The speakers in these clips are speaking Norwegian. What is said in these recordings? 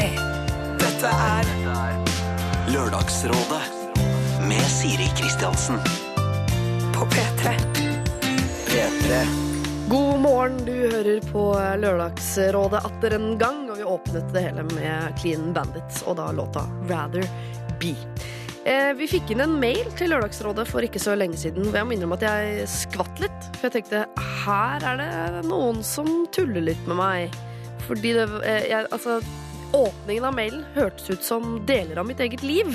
P3. Dette er Lørdagsrådet med Siri Kristiansen. på P3. P3. God morgen, du hører på Lørdagsrådet atter en gang, og vi åpnet det hele med Clean Bandits og da låta Rather Be. Eh, vi fikk inn en mail til Lørdagsrådet for ikke så lenge siden, og jeg må innrømme at jeg skvatt litt. For jeg tenkte her er det noen som tuller litt med meg. Fordi det eh, jeg, Altså, åpningen av mailen hørtes ut som deler av mitt eget liv.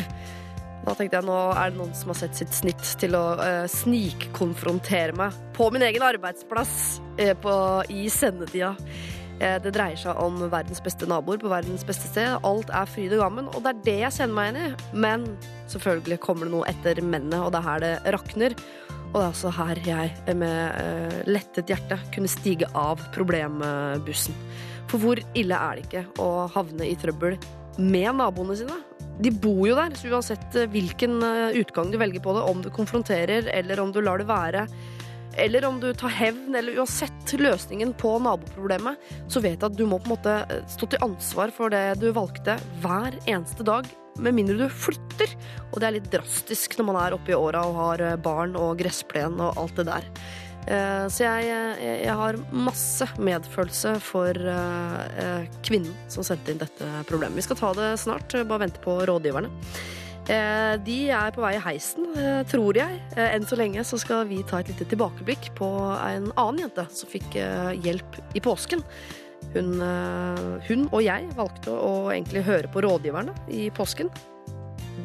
Da tenkte jeg nå er det noen som har sett sitt snitt til å eh, snikkonfrontere meg på min egen arbeidsplass eh, på, i sendetida. Eh, det dreier seg om verdens beste naboer på verdens beste sted. Alt er fryd og gammen, og det er det jeg kjenner meg igjen i. Men selvfølgelig kommer det noe etter mennene, og det er her det rakner. Og det er også her jeg med eh, lettet hjerte kunne stige av problembussen. For hvor ille er det ikke å havne i trøbbel med naboene sine? De bor jo der, så uansett eh, hvilken eh, utgang du velger på det, om du konfronterer eller om du lar det være, eller om du tar hevn, eller uansett løsningen på naboproblemet, så vet jeg at du må på en måte eh, stå til ansvar for det du valgte hver eneste dag, med mindre du flytter. Og det er litt drastisk når man er oppe i åra og har barn og gressplen og alt det der. Eh, Så jeg, jeg, har masse medfølelse for eh, eh, kvinnen som sendte inn dette problemet. Vi skal ta det snart, bare vente på rådgiverne. De er på vei i heisen, tror jeg. Enn så lenge så skal vi ta et lite tilbakeblikk på en annen jente som fikk hjelp i påsken. Hun, hun og jeg valgte å egentlig høre på rådgiverne i påsken.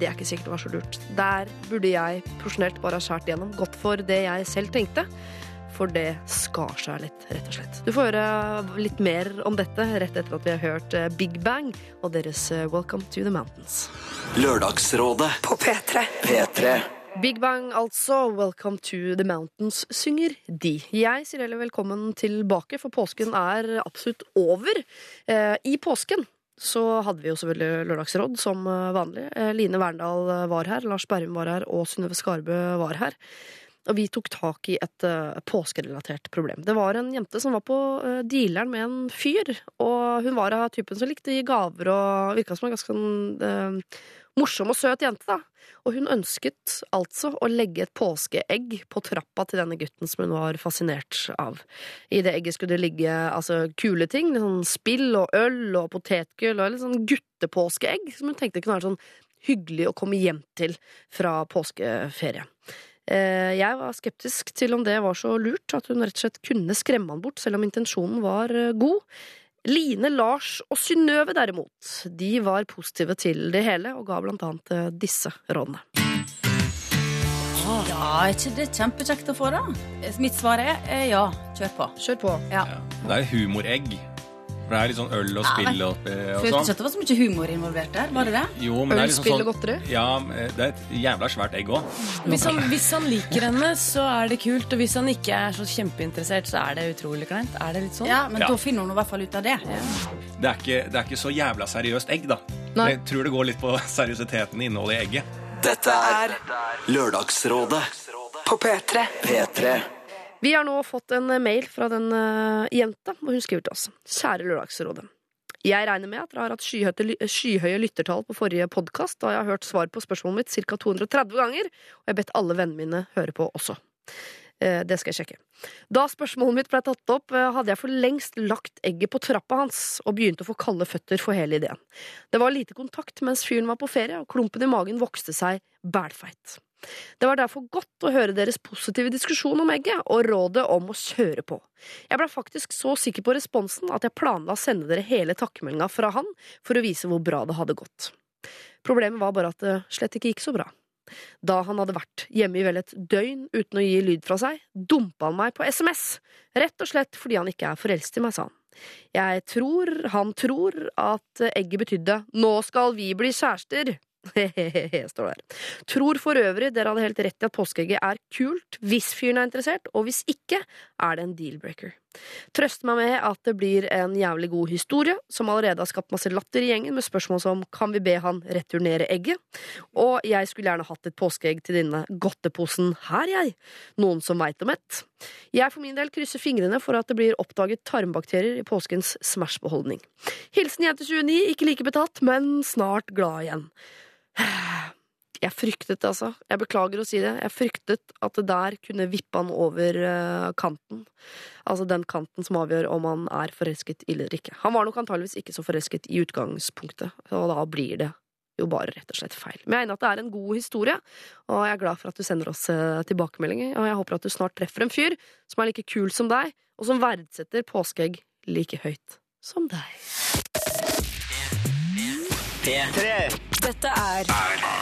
Det er ikke sikkert det var så lurt. Der burde jeg profesjonelt bare ha skåret gjennom, gått for det jeg selv tenkte. For det skar seg litt, rett og slett. Du får høre litt mer om dette rett etter at vi har hørt eh, Big Bang og deres eh, Welcome to the Mountains. Lørdagsrådet. På P3. P3. Big Bang, altså. Welcome to the mountains, synger de. Jeg sier heller velkommen tilbake, for påsken er absolutt over. Eh, I påsken så hadde vi jo selvfølgelig Lørdagsråd som eh, vanlig. Eh, Line Verndal var her, Lars Berrum var her, og Synnøve Skarbø var her. Og vi tok tak i et eh, påskerelatert problem. Det var en jente som var på eh, dealeren med en fyr, og hun var av typen som likte å gi gaver og virka som en ganske sånn eh, morsom og søt jente, da. Og hun ønsket altså å legge et påskeegg på trappa til denne gutten som hun var fascinert av. I det egget skulle det ligge altså, kule ting, sånn spill og øl og potetgull og litt sånn guttepåskeegg, som hun tenkte kunne være sånn hyggelig å komme hjem til fra påskeferie. Eh, Jeg var skeptisk til om det var så lurt at hun rett og slett kunne skremme han bort, selv om intensjonen var eh, god. Line, Lars og Synnøve derimot, de var positive til det hele og ga blant annet eh, disse rådene. Ja, er ikke det kjempekjekt å få, da? Mitt svar er ja. Kjør på. Kjør på. Ja. Det er humoregg. For det er litt sånn øl og spill og, og Følte sånn. ikke at det var så mye humor involvert der. Var det det? Jo, men det er liksom spill sånn og godteri? Ja, det er et jævla svært egg òg. Hvis han, hvis han liker henne, så er det kult. Og hvis han ikke er så kjempeinteressert, så er det utrolig kleint. Er det litt sånn? Ja, men Ja. da finner hun i hvert fall ut av det. Det, er ikke- det er ikke så jævla seriøst egg, da. Nei. Jeg tror det går litt på seriøsiteten i innholdet i egget. Dette er Lørdagsrådet. på P3. P3. Vi har nå fått en mail fra den eh, jenta, og hun skriver til oss. Kjære Lørdagsrådet. Jeg regner med at dere har hatt skyhøye, skyhøye lyttertall på forrige podkast, da jeg har hørt svar på spørsmålet mitt ca. 230 ganger, og jeg har bedt alle vennene mine høre på også. Eh, Det skal jeg sjekke. Da spørsmålet mitt ble tatt opp, eh, hadde jeg for lengst lagt egget på trappa hans og begynte å få kalde føtter for hele ideen. Det var lite kontakt mens fyren var på ferie, og klumpen i magen vokste seg bælfeit. Det var derfor godt å høre deres positive diskusjon om egget og rådet om å kjøre på. Jeg ble faktisk så sikker på responsen at jeg planla å sende dere hele takkemeldinga fra han for å vise hvor bra det hadde gått. Problemet var bare at det slett ikke gikk så bra. Da han hadde vært hjemme i vel et døgn uten å gi lyd fra seg, dumpa han meg på SMS, rett og slett fordi han ikke er forelsket i meg, sa han. Jeg tror han tror at egget betydde 'nå skal vi bli kjærester'. Hehehe, står der. Tror for øvrig dere hadde helt rett i at påskeegget er kult hvis fyren er interessert, og hvis ikke er det en deal-breaker. Trøster meg med at det blir en jævlig god historie, som allerede har skapt masse latter i gjengen med spørsmål som kan vi be han returnere egget? Og jeg skulle gjerne hatt et påskeegg til denne godteposen her, jeg. Noen som veit om et? Jeg for min del krysser fingrene for at det blir oppdaget tarmbakterier i påskens Smash-beholdning. Hilsen jente 29, ikke like betatt, men snart glad igjen. Jeg fryktet, altså. Jeg beklager å si det. Jeg fryktet at det der kunne vippe han over eh, kanten. Altså den kanten som avgjør om han er forelsket eller ikke. Han var nok antageligvis ikke så forelsket i utgangspunktet, og da blir det jo bare rett og slett feil. Men jeg er enig at det er en god historie, og jeg er glad for at du sender oss eh, tilbakemeldinger. Og jeg håper at du snart treffer en fyr som er like kul som deg, og som verdsetter påskeegg like høyt som deg. Dette er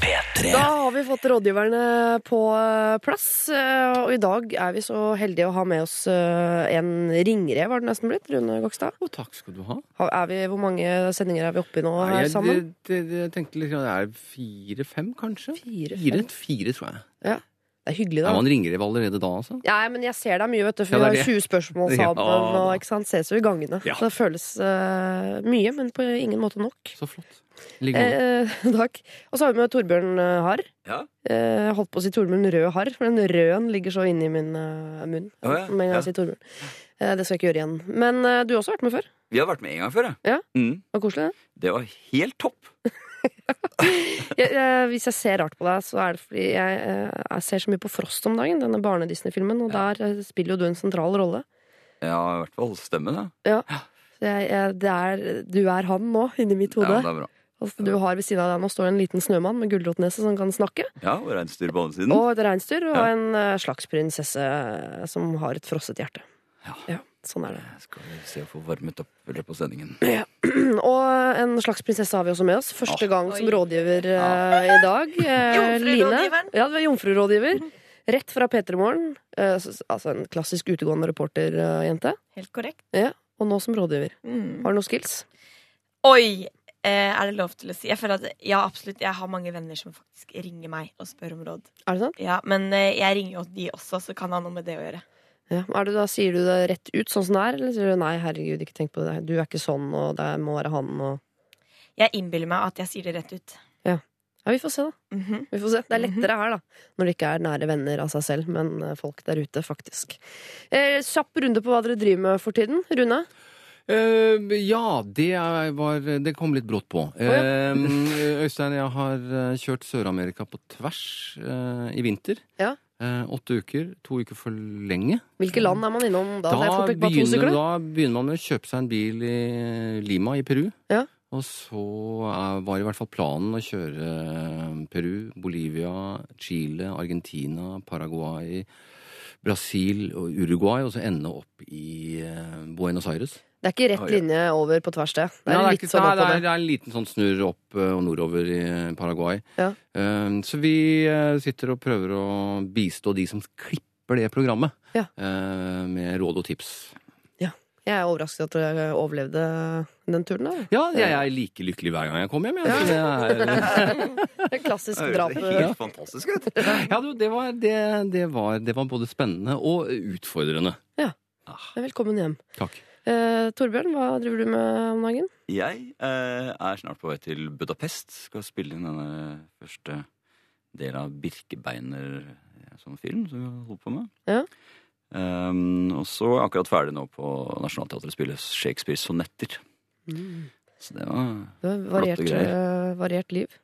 P3. Da har vi fått rådgiverne på eh, plass, eh, og i dag er vi så heldige å ha med oss eh, en ringrev, har det nesten blitt, Rune Gokstad. Å, takk skal du ha. Er vi, hvor mange sendinger er vi oppe i nå her sammen? Jeg, jeg, jeg tenkte litt, det er fire-fem, kanskje? Fire, Fire, fire, tror jeg. Det er hyggelig, da. Ja, man ringer dem allerede da, altså? Ja, men jeg ser deg mye, vet du, for Ja, vi har det er 20 spørsmål Ja, sammen, og ikke sant, ses jo i gangene. Ja. Så det føles uh, mye, men på ingen måte nok. Så flott. Eh, takk. Og så har vi med Torbjørn eh, Harr. Ja. Eh, holdt på å si Torbjørn Rød Harr, for den røden ligger så inni min uh, munn. Oh, ja. Med en gang Ja. jeg sier Torbjørn. Eh, det skal jeg ikke gjøre igjen. Men uh, du har også vært med før. Vi har vært med en gang før, Ja. Mm. Det var koselig, det. Det var helt topp. Jeg, jeg, hvis jeg ser rart på deg, så er det fordi jeg, eh, jeg ser så mye på Frost om dagen, denne barne-Disney-filmen, og der eh, spiller jo du en sentral rolle. Ja, i hvert fall stemmen, ja. Det er, du er han nå, inni mitt Ja, hode. det er bra. Altså, du har ved siden av deg nå står en liten snømann med gulrotnese som kan snakke, Ja, og reinsdyr på andre siden. og et reinsdyr, og Ja. en eh, slags prinsesse som har et frosset hjerte. Ja. sånn er det. Skal vi se å få varmet opp i løpet av sendingen. Og en slags prinsesse har vi også med oss. Første Ah. gang som rådgiver eh, i dag. Eh, Jomfrurådgiveren. Line. Ja, du er jomfrurådgiver. Rett fra P3 Morgen. Eh, s- altså en klassisk utegående reporterjente. Helt korrekt. Og nå som rådgiver. Mm. Har du noen skills? Oi! Eh, er det lov til å si? Jeg føler at ja, absolutt. Jeg har mange venner som faktisk ringer meg og spør om råd. Er det sant? Ja, Men eh, jeg ringer jo de også, så kan ha noe med det å gjøre. Ja. Er det da, sier du det rett ut sånn som det er, eller sier du nei, herregud, ikke tenk på det, du er ikke sånn, og det må være han, og Jeg innbiller meg at jeg sier det rett ut. Ja, ja vi får se, da. Mhm. Vi får se. Det er lettere her, da. Når det ikke er nære venner av seg selv, men eh, folk der ute, faktisk. Eh, Kjapp runde på hva dere driver med for tiden. Rune? Uh, ja, det var Det kom litt brått på. Eh, Øystein, jeg har kjørt Sør-Amerika på tvers uh, i vinter. Ja. Eh, åtte uker. To uker for lenge. Hvilke land er man innom da? Da, begynner, da begynner man med å kjøpe seg en bil i Lima i Peru. Ja. Og så er, var i hvert fall planen å kjøre eh, Peru, Bolivia, Chile, Argentina, Paraguay, Brasil og Uruguay, og så ende opp i eh, Buenos Aires. Det er ikke rett linje over på tvers, det. Det Nei, er litt ikke- sånn nei, det, er, det er en liten sånn snurr opp eh, og nordover i Paraguay. Ja. Eh, så vi eh, sitter og prøver å bistå de som klipper det programmet, Ja. uh, med råd og tips. Jeg er overrasket at dere overlevde den turen. da Ja, jeg er like lykkelig hver gang jeg kommer hjem. Jeg. Ja. det er, Det er Klassisk Det drap. helt fantastisk ja, du, det, var, det, det, var, det var både spennende og utfordrende. Velkommen hjem. Takk. Eh, Torbjørn, hva driver du med om dagen? Jeg eh, er snart på vei til Budapest. Skal spille inn denne første delen av Birkebeiner eh, som film som vi har holdt på med. Ja. Um, og så er jeg akkurat ferdig nå på Nationaltheatret spille Shakespeares sonetter. Så det var Det var variert, Flotte greier. eh, variert liv.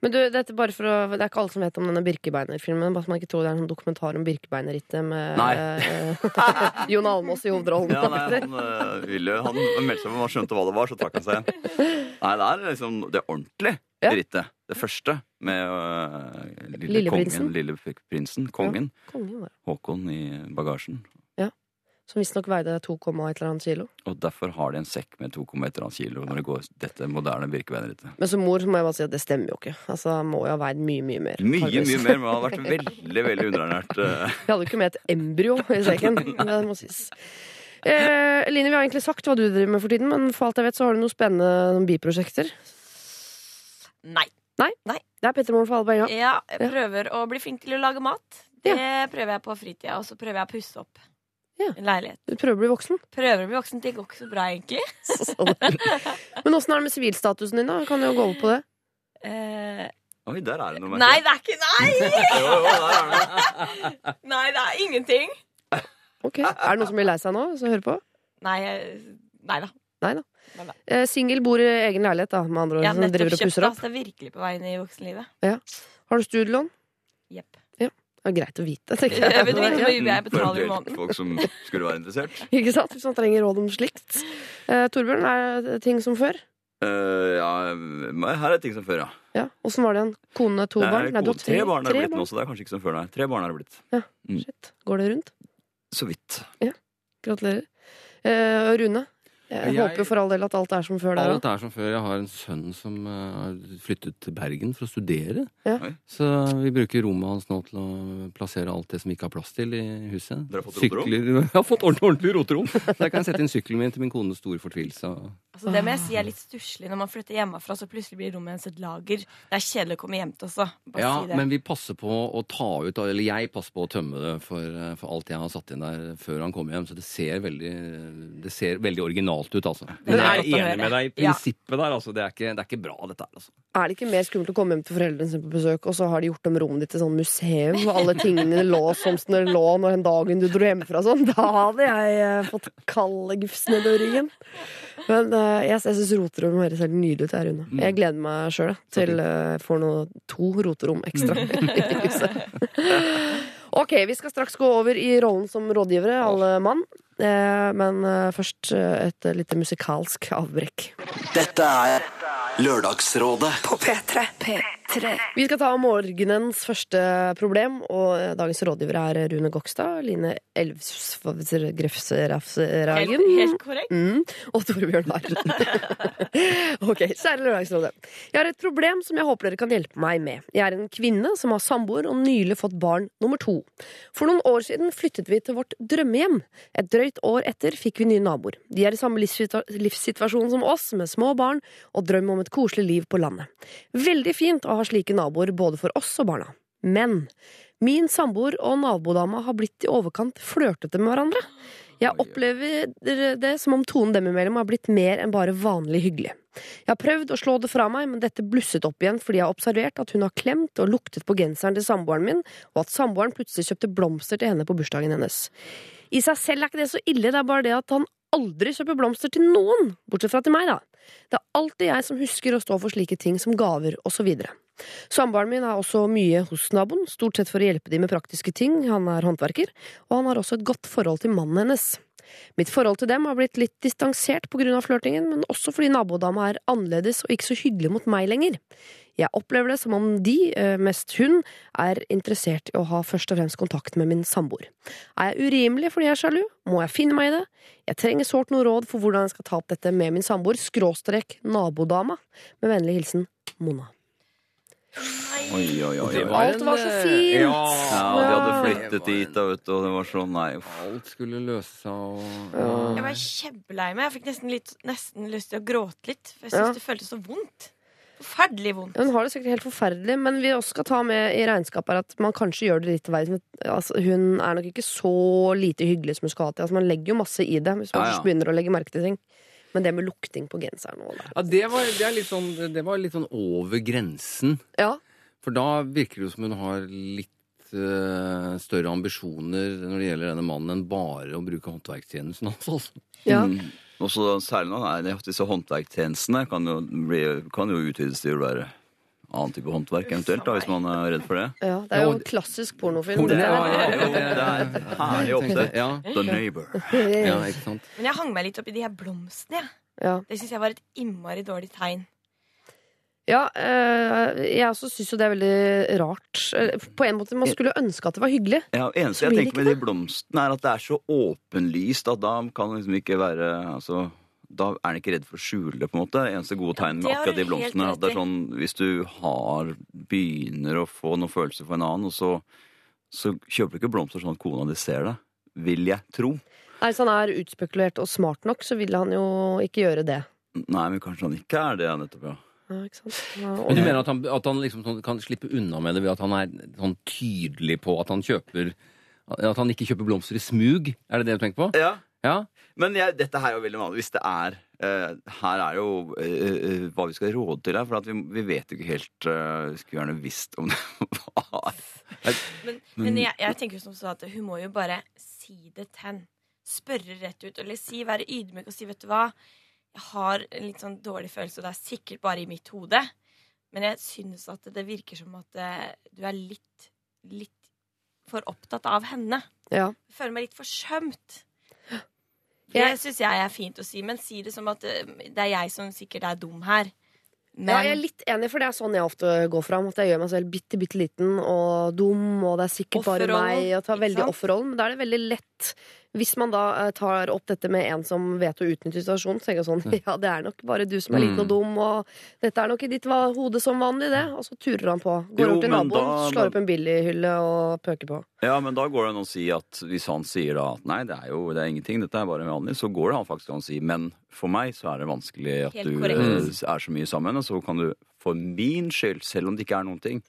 Men du, dette bare for å, Det er ikke alle som vet om denne Birkebeiner-filmen. Bare så man ikke tror det er en sånn dokumentar om Birkebeiner-rittet med eh, Jon Almaas i hovedrollen. Ja, nei, han øh, ville Han meldte seg, på, han skjønte hva det var, så trakk han seg igjen. Nei, det er liksom det ordentlige Ja. rittet. Det første med øh, lille Lilleprinsen. kongen, lille prinsen, kongen, Kongen. Håkon i bagasjen. Som visstnok veide 2, et eller annet kilo. Og derfor har de en sekk med 2,1 kilo når det går dette moderne Birkebeinerrittet. Men som mor så må jeg bare si at det stemmer jo ikke. Altså, Han må jo ha veid mye, mye mer. Mye, faktisk. mye mer, men han har vært veldig, veldig underernært. øh. Vi hadde jo ikke med et embryo i sekken. Det må sies. Eh, Line, vi har egentlig sagt hva du driver med for tiden, men for alt jeg vet så har du noen spennende noen biprosjekter. Nei. Nei? Det er Petter Moren for alle poenga. Ja, jeg prøver å bli flink til å lage mat. Det prøver jeg på fritida, og så prøver jeg å pusse opp Ja. en leilighet. Du prøver å bli voksen. Prøver å bli voksen. Det går ikke så bra, egentlig. Men åssen er det med sivilstatusen din, da? Kan du jo gå over på det? Eh, Oi, der er det noe. nei, det er ikke Nei! Jo, jo, der er det. Nei, det er ingenting. Ok, Er det noen som blir lei seg nå, som hører på? Nei, nei da. Nei da. Eh, Singel bor i egen leilighet, da, med andre ord. Ja, som driver nettopp og kjøpt pusser opp. altså, Det er virkelig på vei inn i voksenlivet. Har du studielån? Jepp. Det er greit å vite, tenker Jeg jeg. vet ikke hvor mye jeg For betaler i måneden. folk som skulle være interessert. Ikke sant? Hvis man trenger råd om slikt. Eh, Torbjørn, er det ting som før? Uh, ja, her er ting som før, ja. Ja. Åssen var det igjen? Kone, to er barn? Nei, du har tre, tre barn er det blitt nå, så det er kanskje ikke som før, nei. Tre barn er det blitt. Ja, Shit. Går det rundt? Så vidt. Gratulerer. Eh, Rune, jeg, Jeg- håper for all del at alt er som før der Alt er som før. Jeg har en sønn som eh, har flyttet til Bergen for å studere. Ja. Så vi bruker rommet hans nå til å plassere alt det som vi ikke har plass til i huset. Dere har fått roterom? Sykler- Jeg har fått ordentlig, ordentlig roterom. Så jeg kan sette inn sykkelen min til min kones store fortvilelse. Altså, det må jeg si er litt stusslig når man flytter hjemmefra, så plutselig blir rommet ens et lager. Det er kjedelig å komme hjem til også. Bare Ja, si det. men vi passer på å ta ut, eller jeg passer på å tømme det for, eh, for alt jeg har satt inn der før han kommer hjem. Så det ser veldig, det ser veldig originalt ut, altså. Men jeg er enig med deg i Ja. prinsippet der, altså. Det er ikke, det er ikke bra, dette her, altså. Er det ikke mer skummelt å komme hjem til foreldrene sine på besøk, og så har de gjort om rommet ditt til sånn museum, og alle tingene lå som de lå når den dagen du dro hjemmefra sånn? Da hadde jeg eh, fått kalde gufs i ryggen. Men uh, jeg, jeg syns roterom høres helt nydelig ut. Jeg, Rune. Mm. jeg gleder meg sjøl til uh, får noe, to roterom ekstra i huset. Ok, vi skal straks gå over i rollen som rådgivere, alle mann. Eh, men eh, først eh, et lite musikalsk avbrekk. Dette er Lørdagsrådet. På P3. P3. Vi skal ta morgenens første problem, og dagens rådgiver er Rune Gokstad, Line Elvsgrefseragen Helt, helt korrekt. Mm, og Torbjørn Harr. ok, kjære Lørdagsrådet. Jeg har et problem som jeg håper dere kan hjelpe meg med. Jeg er en kvinne som har samboer og nylig fått barn nummer to. For noen år siden flyttet vi til vårt drømmehjem. Et drøyt år etter fikk vi nye naboer. De er i samme livssituasjon som oss, med små barn og drøm om et koselig liv på landet. Veldig fint å ha slike naboer både for oss og barna. Men min samboer og nabodama har blitt i overkant flørtete med hverandre. Jeg opplever det som om tonen dem imellom har blitt mer enn bare vanlig hyggelig. Jeg har prøvd å slå det fra meg, men dette blusset opp igjen fordi jeg har observert at hun har klemt og luktet på genseren til samboeren min, og at samboeren plutselig kjøpte blomster til henne på bursdagen hennes. I seg selv er ikke det så ille, det er bare det at han aldri kjøper blomster til noen, bortsett fra til meg, da. Det er alltid jeg som husker å stå for slike ting som gaver og så videre. Samboeren min er også mye hos naboen, stort sett for å hjelpe dem med praktiske ting, han er håndverker, og han har også et godt forhold til mannen hennes. Mitt forhold til dem har blitt litt distansert av flørtingen, men også fordi nabodama er annerledes og ikke så hyggelig mot meg lenger. Jeg opplever det som om de, eh, mest hun, er interessert i å ha først og fremst kontakt med min samboer. Er jeg urimelig fordi jeg er sjalu? Må jeg finne meg i det? Jeg trenger sårt noe råd for hvordan jeg skal ta opp dette med min samboer, skråstrek nabodama. Med vennlig hilsen Mona. Oi, oi, oi. Oi. var Alt var så fint. Ja, Ja, de hadde flyttet dit, da, vet du, og det var så Nei, uff. Alt skulle løse seg og Jeg var kjempelei meg. Jeg fikk nesten, litt, nesten lyst til å gråte litt. For jeg syns Ja. det føltes så vondt. Forferdelig vondt. Hun har det sikkert helt forferdelig, men vi også skal ta med i regnskapet at man kanskje gjør det litt verre. Altså, hun er nok ikke så lite hyggelig som hun skal ha til. Altså, man legger jo masse i det hvis man Ja, ja. først begynner å legge merke til ting. Men det med lukting på genseren og da. Ja, det var, det, er litt sånn, det var litt sånn over grensen. Ja, For da virker det jo som hun har litt uh, større ambisjoner når det gjelder denne mannen, enn bare å bruke håndverkstjenesten hans. Altså. ja. Mm. Også, særlig nå er disse håndverktjenestene kan jo, bli, kan jo utvides til å være annen type håndverk eventuelt, da, hvis man er redd for det. ja. Det er jo en klassisk pornofilm. Det er, jo, det er herlig oppsett. Ja, The Neighbor. ja, ikke sant. Men jeg hang meg litt opp i de her blomstene. Ja. Det syns jeg var et innmari dårlig tegn. Ja, eh, jeg også syns jo det er veldig rart. Eh, På en måte, Man skulle ønske at det var hyggelig. Ja, eneste jeg tenker med de blomstene, er at det er så åpenlyst at da kan det liksom ikke være altså, Da er en ikke redd for å skjule det, på en måte. Eneste gode tegn med akkurat de blomstene at det er sånn Hvis du har begynner å få noen følelser for en annen, og så, så kjøper du ikke blomster sånn at kona di ser det. Vil jeg tro. Nei, Hvis han er utspekulert og smart nok, så vil han jo ikke gjøre det. Nei, men kanskje han ikke er det, nettopp, ja. Ja, ikke sant? Men du mener at han, at han liksom sånn, kan slippe unna med det ved at han er sånn tydelig på at han kjøper At han ikke kjøper blomster i smug? Er det det du tenker på? Ja. Ja? Men jeg, dette her er jo veldig vanlig. Hvis det er uh, Her er jo uh, uh, hva vi skal råde til her. For at vi, vi vet jo ikke helt uh, Skulle gjerne visst om det var Men, men jeg, jeg tenker jo som så at hun må jo bare si det til henne. Spørre rett ut. Eller si, være ydmyk og si, vet du hva, jeg har en litt sånn dårlig følelse, og det er sikkert bare i mitt hode. Men jeg synes at det virker som at du er litt, litt for opptatt av henne. ja. Jeg føler meg litt forsømt. Det syns jeg er fint å si, men si det som at eh, det er jeg som sikkert er dum her. Men Ja, jeg er litt enig, for det er sånn jeg ofte går fram. At jeg gjør meg selv bitte, bitte liten og dum, og det er sikkert bare meg. Og tar veldig offerrollen. Men da er det veldig lett, hvis man da eh, tar opp dette med en som vet å utnytte situasjonen, så tenker jeg sånn Ja, det er nok bare du som er liten og dum, og dette er nok i ditt hode som vanlig, det. Og så turer han på. Går Jo, opp til naboen, da- slår opp en billighylle og pøker på. Ja, men da går det an å si at hvis han sier da at nei, det er jo det er ingenting, dette er bare vanlig, så går det an faktisk an å si men for meg så er det vanskelig at Helt du korrekt. eh, er så mye sammen, og så kan du for min skyld, selv om det ikke er noen ting,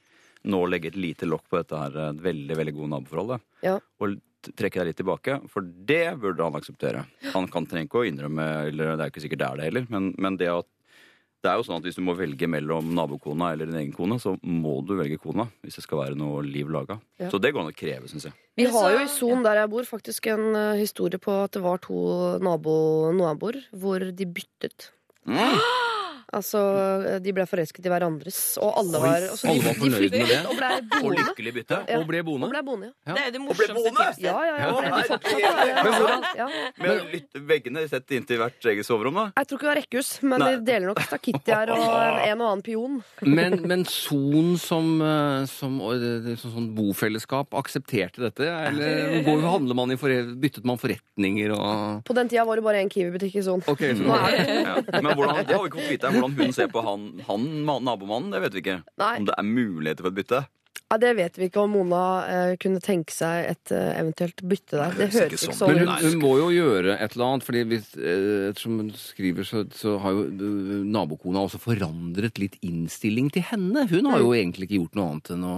nå legge et lite lokk på dette her eh, veldig, veldig gode naboforholdet. Ja. Og trekke deg litt tilbake, for det burde han akseptere. Han kan trenger ikke å innrømme, eller det er jo ikke sikkert det er det heller, men, men det at det er jo sånn at Hvis du må velge mellom nabokona eller din egen kone, så må du velge kona hvis det skal være noe liv laga. Ja. Så det går an å kreve, syns jeg. Vi har jo i Son, der jeg bor, faktisk en eh, historie på at det var to nabo, naboer hvor de byttet. Altså, de ble forelsket i hverandres, og alle Oi, var altså, så alle var fornøyd med det? Og ble Og lykkelig bytte. Ja. Og ble Og ble boende, ja. det er jo det Og ble morsomste boende? tipset. Ja, ja, ja. Ja, ja, Men hvordan- ja. Litt veggene sett inntil hvert eget soverom, da? Jeg tror ikke det var rekkehus, men Nei. de deler nok stakittier og en, og annen pion. Men, men Son som, som, som, det- som sånn bofellesskap aksepterte dette? Eller går, handler man i forre, byttet man forretninger og På den tida var det bare én Kiwi-butikk i Son. Ok, så Nå det Ja. Men hvordan, det har vi ikke fått vite. Hvordan hun ser på han, han nabomannen, det vet vi ikke. Nei, Om det er muligheter for et bytte. ja, det vet vi ikke om Mona eh, kunne tenke seg et eh, eventuelt bytte der. Det høres ikke sånn sånn Men hun, hun må jo gjøre et eller annet, fordi hvis, eh, ettersom hun skriver, så, så har jo uh, nabokona også forandret litt innstilling til henne. Hun har jo egentlig ikke gjort noe annet enn å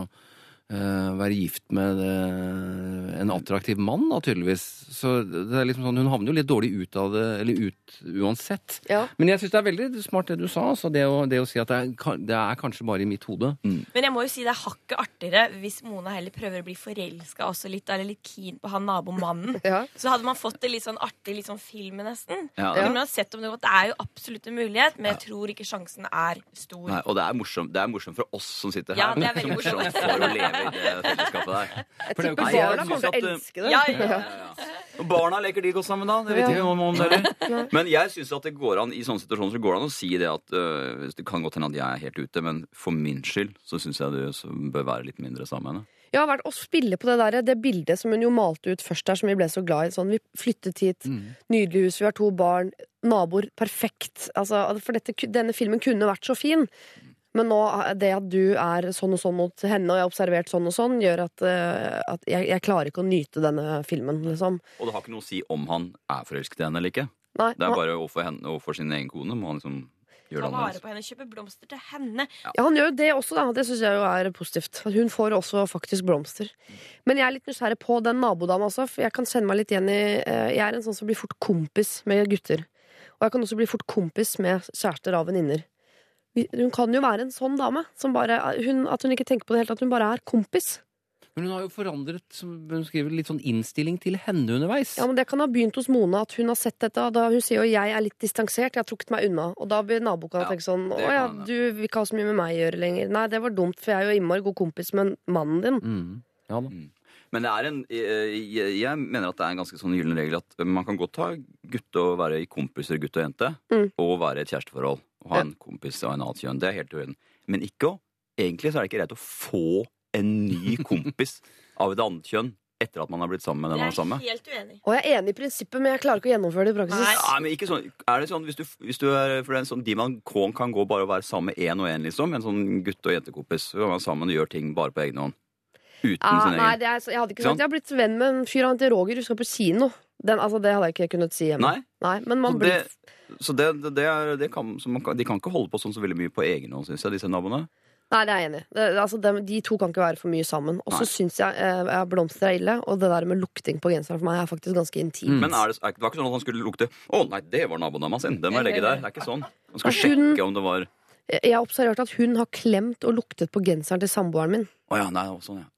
være gift med eh, en attraktiv mann, da, tydeligvis. Så det er liksom sånn, hun havner jo litt dårlig ut av det, eller ut uansett. Ja. Men jeg syns det er veldig smart det du sa, altså det, å, det å si at det er, det er kanskje bare i mitt hode. Men jeg må jo si det er hakket artigere hvis Mona heller prøver å bli forelska også litt, eller litt keen på han nabomannen. Ja. Så hadde man fått det litt sånn artig, litt sånn film nesten. Ja. ja. man sett om det, det er jo absolutt en mulighet, men jeg tror ikke sjansen er stor. Nei, og det er, morsomt, det er morsomt for oss som sitter her, Ja, det er veldig morsomt. for å leve det fellesskapet der. Jeg er tipper barna kommer til å elske det. Ja, ja, ja. Og barna leker de godt sammen da? Det vet ikke om, om heller. Men jeg syns at det går an i sånne situasjoner så går det an å si det at øh, Det kan godt hende at jeg er helt ute, men for min skyld så syns jeg du bør være litt mindre sammen med henne. Jeg har vært å spille på det der, det bildet som hun jo malte ut først der, som vi ble så glad i. Sånn, vi flyttet hit, nydelig hus, vi har to barn, naboer, perfekt. Altså, for dette, denne filmen kunne vært så fin. Men nå, det at du er sånn og sånn mot henne, og jeg har observert sånn og sånn, gjør at, eh, at jeg, jeg klarer ikke å nyte denne filmen, liksom. Og det har ikke noe å si om han er forelsket i henne eller ikke. Nei, Det er bare overfor henne overfor sin egen kone må han liksom gjøre Ta det vare annerledes. på henne, kjøpe blomster til henne. ja, han gjør jo det også, da. Det syns jeg jo er positivt. Hun får også faktisk blomster. Men jeg er litt nysgjerrig på den nabodama også, for jeg kan kjenne meg litt igjen i eh, Jeg er en sånn som blir fort kompis med gutter. Og jeg kan også bli fort kompis med kjærester av venninner. Hun kan jo være en sånn dame. Som bare, hun, at hun ikke tenker på det helt, at Hun bare er kompis. Men hun har jo forandret som hun skriver, litt sånn innstilling til henne underveis. Ja, men Det kan ha begynt hos Mona, at hun har sett dette. Da hun sier jo jeg er litt distansert, jeg har trukket meg unna. Og da blir naboen Ja, tenke sånn det Å ja, kan du vil ikke ha så mye med meg å gjøre lenger. Nei, det var dumt, for jeg er jo innmari god kompis med mannen din. Mm. Ja da. Men det er en, jeg, jeg- jeg mener at det er en ganske sånn gyllen regel at man kan godt ha gutte og være i kompiser, gutt og jente, Mm. og være i et kjæresteforhold. Og ha en kompis av en annen kjønn. Det er helt uenig. Men ikke å Egentlig så er det ikke greit å få en ny kompis av et annet kjønn etter at man har blitt sammen med den man er Jeg sammen er med. helt uenig. Og jeg er enig i prinsippet, men jeg klarer ikke å gjennomføre det i praksis. Nei. Nei men ikke sånn, er det sånn hvis du, hvis du er, For det er en sånn, De man kan, kan gå bare og være sammen med én og én, liksom. En sånn gutte- og jentekompis. Så kan man sammen og gjøre ting bare på egen hånd. uten Ja, sin nei, egen. det er, jeg hadde ikke sagt sagt Jeg har blitt venn med en fyr han heter Roger, du skal på kino. Den, altså, det hadde jeg ikke kunnet si hjemme. Nei. Nei men man Så blir så det, det, det er, det kan, så man de kan ikke holde på sånn så veldig mye på egen hånd, syns jeg, disse naboene. Nei, det er jeg enig i. Altså, de, de to kan ikke være for mye sammen. Og så syns jeg eh, jeg blomster er ille, og det der med lukting på genseren for meg er faktisk ganske intimt. Men er det, er, det var ikke sånn at han skulle lukte Å nei, det var nabodama sin. Den må jeg legge der. Det er ikke sånn. Han skal hun- sjekke om det var Jeg har observert at hun har klemt og luktet på genseren til samboeren min. Oh, ja, nei, det sånn, ja.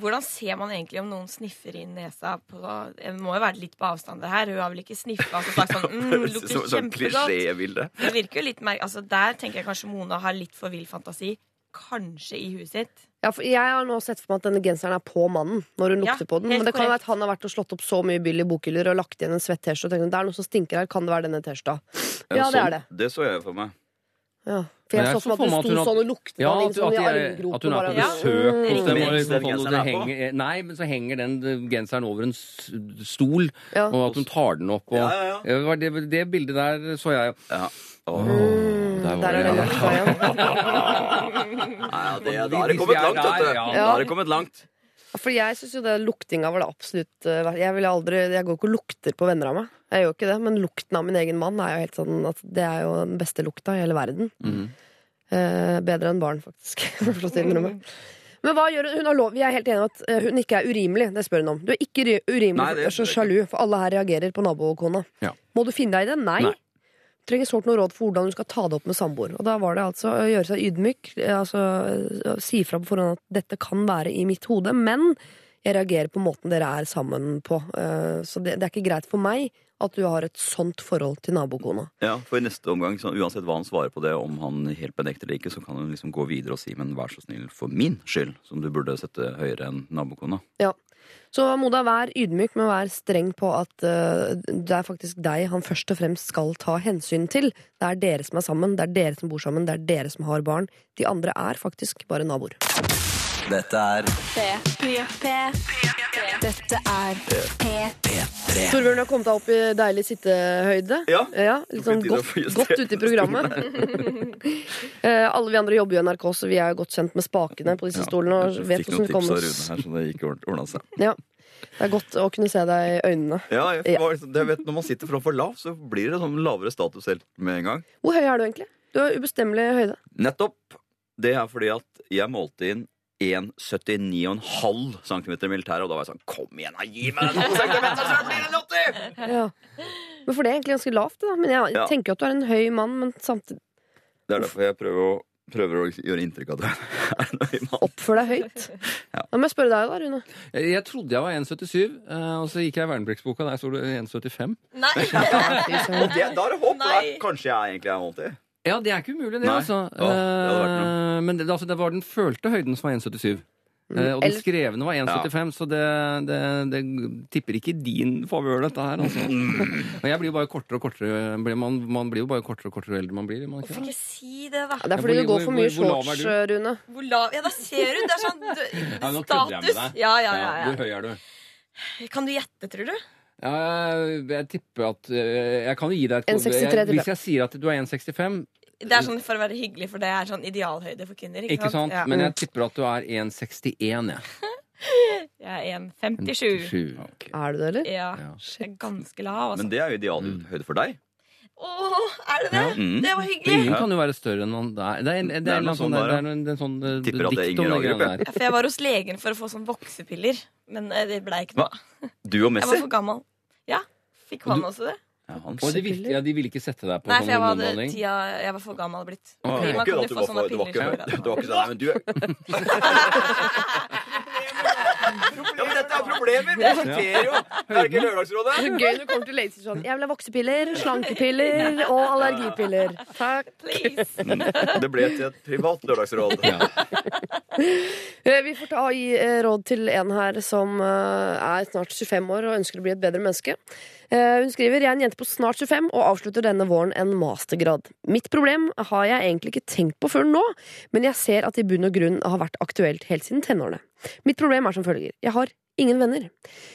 Hvordan ser man egentlig om noen sniffer inn nesa på Det må jo være litt på avstand, det her. Hun har vel ikke sniffa og sagt sånn mm, lukter som sånn kjempegodt. Det virker jo litt mer altså Der tenker jeg kanskje Mona har litt for vill fantasi. Kanskje i huet sitt. Ja, for jeg har nå sett for meg at denne genseren er på mannen når hun Ja, lukter på den. Men det kan være at han har vært og slått opp så mye billig bokhyller og lagt igjen en svett T-skjorte og tenkt det er noe som stinker her, kan det være denne T-skjorta? Ja, det er det. sånn, det så jeg for meg. Ja. For jeg jeg så for meg at du at hun sto sånn og luktet Ja, at, sånn at, er, armgropen. at hun er på besøk Ja. hos dem. Og liksom sånn, og det er henger, nei, men så henger den eh, genseren over en stol, Ja. og at hun tar den opp. Og, Ja, ja, ja. Det, det, det bildet der så jeg. Ja. Åh. Mm, Der var der er det, det ja. det, da har det kommet langt, vet du. ja. Da har det kommet langt. For jeg syns jo det luktinga var det absolutt eh, Jeg, vil aldri, jeg går ikke og lukter på venner av meg. Jeg gjør ikke det, Men lukten av min egen mann er jo helt sånn at det er jo den beste lukta i hele verden. Mhm. Eh, bedre enn barn, faktisk. Men hva gjør hun? hun har lov, vi er helt enige om at eh, hun ikke er urimelig. Det spør hun om. Du er ikke urimelig, Nei, det- så sjalu, for alle her reagerer på nabokona. Ja. Må du finne deg i det? Nei. Nei. Trenger sårt noe råd for hvordan du skal ta det opp med samboer. Og da var det altså å gjøre seg ydmyk, altså si fra på forhånd at dette kan være i mitt hode, men jeg reagerer på måten dere er sammen på. Eh, Så det, det er ikke greit for meg at du har et sånt forhold til nabokona. Ja, for i neste omgang, så uansett hva han svarer på det, om han helt benekter det ikke, så kan han liksom gå videre og si men vær så snill for min skyld, som du burde sette høyere enn nabokona. Så Moda, vær ydmyk, men vær streng på at uh, det er faktisk deg han først og fremst skal ta hensyn til. Det er dere som er sammen, det er dere som bor sammen, det er dere som har barn. De andre er faktisk bare naboer. Dette er P3. Dette er P3. Torbjørn har kommet deg opp i deilig sittehøyde. Ja. litt sånn godt, godt ute i programmet. Eh, alle vi andre jobber jo i NRK, så vi er jo godt kjent med spakene på disse stolene. Og vet Fikk noen det tips av. Rune her, så det gikk ordna seg. Ja. Det er godt å kunne se deg i øynene. Ja, jeg Ja. vet, Når man sitter for lav, så blir det sånn lavere status helt med en gang. Hvor høy er du egentlig? Du har ubestemmelig høyde. Nettopp. Det er fordi at jeg målte inn 1,79,5 cm i militæret, og da var jeg sånn Kom igjen, da, gi meg den 2 cm, så blir det 80! Ja. Men for det er egentlig ganske lavt. Da. Men jeg Ja. tenker at du er en høy mann, men samtidig Det er derfor jeg prøver å, prøver å gjøre inntrykk av at jeg er en høy mann. Oppfør deg høyt. Ja. Da må jeg spørre deg, da, Rune. Jeg, jeg trodde jeg var 1,77, eh, og så gikk jeg i vernepliktsboka. Der står det 1,75. Nei! Og det, da er det håp. Kanskje jeg egentlig er 80. Ja, det er ikke umulig, det, Nei. altså. Åh, det. Eh, Men det, altså, det var den følte høyden som var 1,77. Eh, og den skrevne var 1,75, så det, det, det tipper ikke din favør, dette her. Altså. Og jeg blir jo bare kortere og kortere. Man, man blir jo bare kortere og kortere eldre man blir. Man ikke ikke si det, da? Det er fordi hvor- du går for mye shorts. Rune. Hvor lav Ja, da ser du! Det er sånn du, Ja, nå kødder jeg med status. deg. Ja, ja, ja, Hvor høy er du? Kan du gjette, tror du? Ja, jeg, jeg tipper at eh, Jeg kan jo gi deg et 1,63 jeg. Hvis jeg sier at du er 1,65, Det er sånn for å være hyggelig, for det er sånn idealhøyde for kvinner. Ikke, ikke sant? Ja. Men jeg tipper at du er 1,61, jeg. Jeg er 1,57. 57. Er du det, eller? Ja. Ja. Jeg er ganske lav, altså. Men det er jo idealhøyde for deg. Åh, er det det? Mm. Det var hyggelig. Ingen kan jo være større enn man det er. Det er, det er, Det er noe sånn, sånn der, det er en, sånn eh, Tipper at det er dikt om Inger der. For jeg var hos legen for å få sånn voksepiller, men eh, det ble ikke Hva? noe. Du og Jeg var for gammel. Ja. Fikk han også det? Ja, han Og de ville, ja, de ville ikke sette deg på Nei, for jeg var, tida, jeg var for gammel blitt. Å, okay. ikke at du var for- det var ikke- sånn, men du problemer! Vi diskuterer jo! Det er ikke Lørdagsrådet. Det er gøy når du kommer til legen sånn Jeg vil ha voksepiller, slankepiller og allergipiller. Takk. Please. Det ble til et privat lørdagsråd. Eh, Vi får ta og gi eh, råd til en her som eh, er snart 25 år og ønsker å bli et bedre menneske. Eh, Hun skriver jeg er en jente på snart 25 og avslutter denne våren en mastergrad. Mitt problem har jeg egentlig ikke tenkt på før nå, men jeg ser at det i bunn og grunn har vært aktuelt helt siden tenårene. Mitt problem er som følger. Jeg har ingen venner.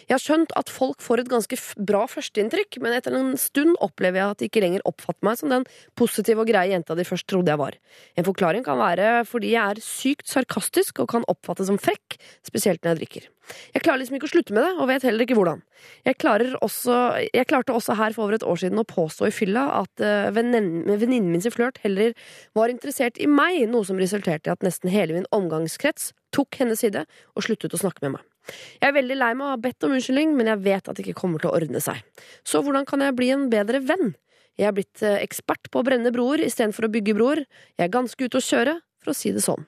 Jeg har skjønt at folk får et ganske bra førsteinntrykk, men etter en stund opplever jeg at de ikke lenger oppfatter meg som den positive og greie jenta de først trodde jeg var. En forklaring kan være fordi jeg er sykt sarkastisk og kan oppfattes som frekk, spesielt når jeg drikker. Jeg klarer liksom ikke å slutte med det, og vet heller ikke hvordan. Jeg, også, jeg klarte også her for over et år siden å påstå i fylla at uh, venninnen min sin flørt heller var interessert i meg, noe som resulterte i at nesten hele min omgangskrets tok hennes side og sluttet å snakke med meg. Jeg er veldig lei meg og har bedt om unnskyldning, men jeg vet at det ikke kommer til å ordne seg. Så hvordan kan jeg bli en bedre venn? Jeg er blitt eh, ekspert på å brenne broer istedenfor å bygge broer. Jeg er ganske ute å kjøre, for å si det sånn.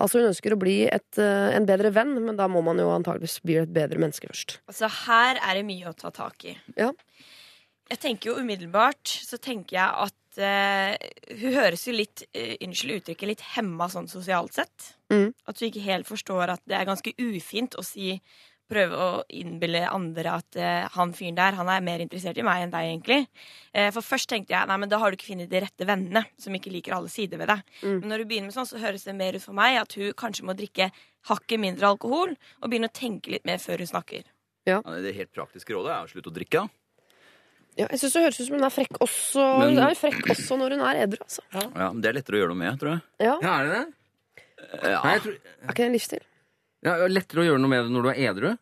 Altså Hun ønsker å bli et, eh, en bedre venn, men da må man jo antageligvis bli et bedre menneske først. Altså, her er det mye å ta tak i. Ja. Jeg tenker jo umiddelbart så tenker jeg at eh, hun høres jo litt, eh, unnskyld uttrykket, litt hemma sånn sosialt sett. Mm. At hun ikke helt forstår at det er ganske ufint å si Prøve å innbille andre at eh, han fyren der han er mer interessert i meg enn deg, egentlig. Eh, for først tenkte jeg nei, men da har du ikke funnet de rette vennene som ikke liker alle sider ved deg. Mm. Men når du begynner med sånn, så høres det mer ut for meg at hun kanskje må drikke hakket mindre alkohol og begynne å tenke litt mer før hun snakker. Ja, det helt praktiske rådet er å slutte å drikke. da. Ja, jeg syns det høres ut som hun er frekk også Men- Hun er frekk også når hun er edru, altså. Ja, men Det er lettere å gjøre noe med, tror jeg. Ja, Ja, er det det? Ja, Nei, jeg tror, Er ikke det en livsstil? ja, lettere å gjøre noe med det når du er edru.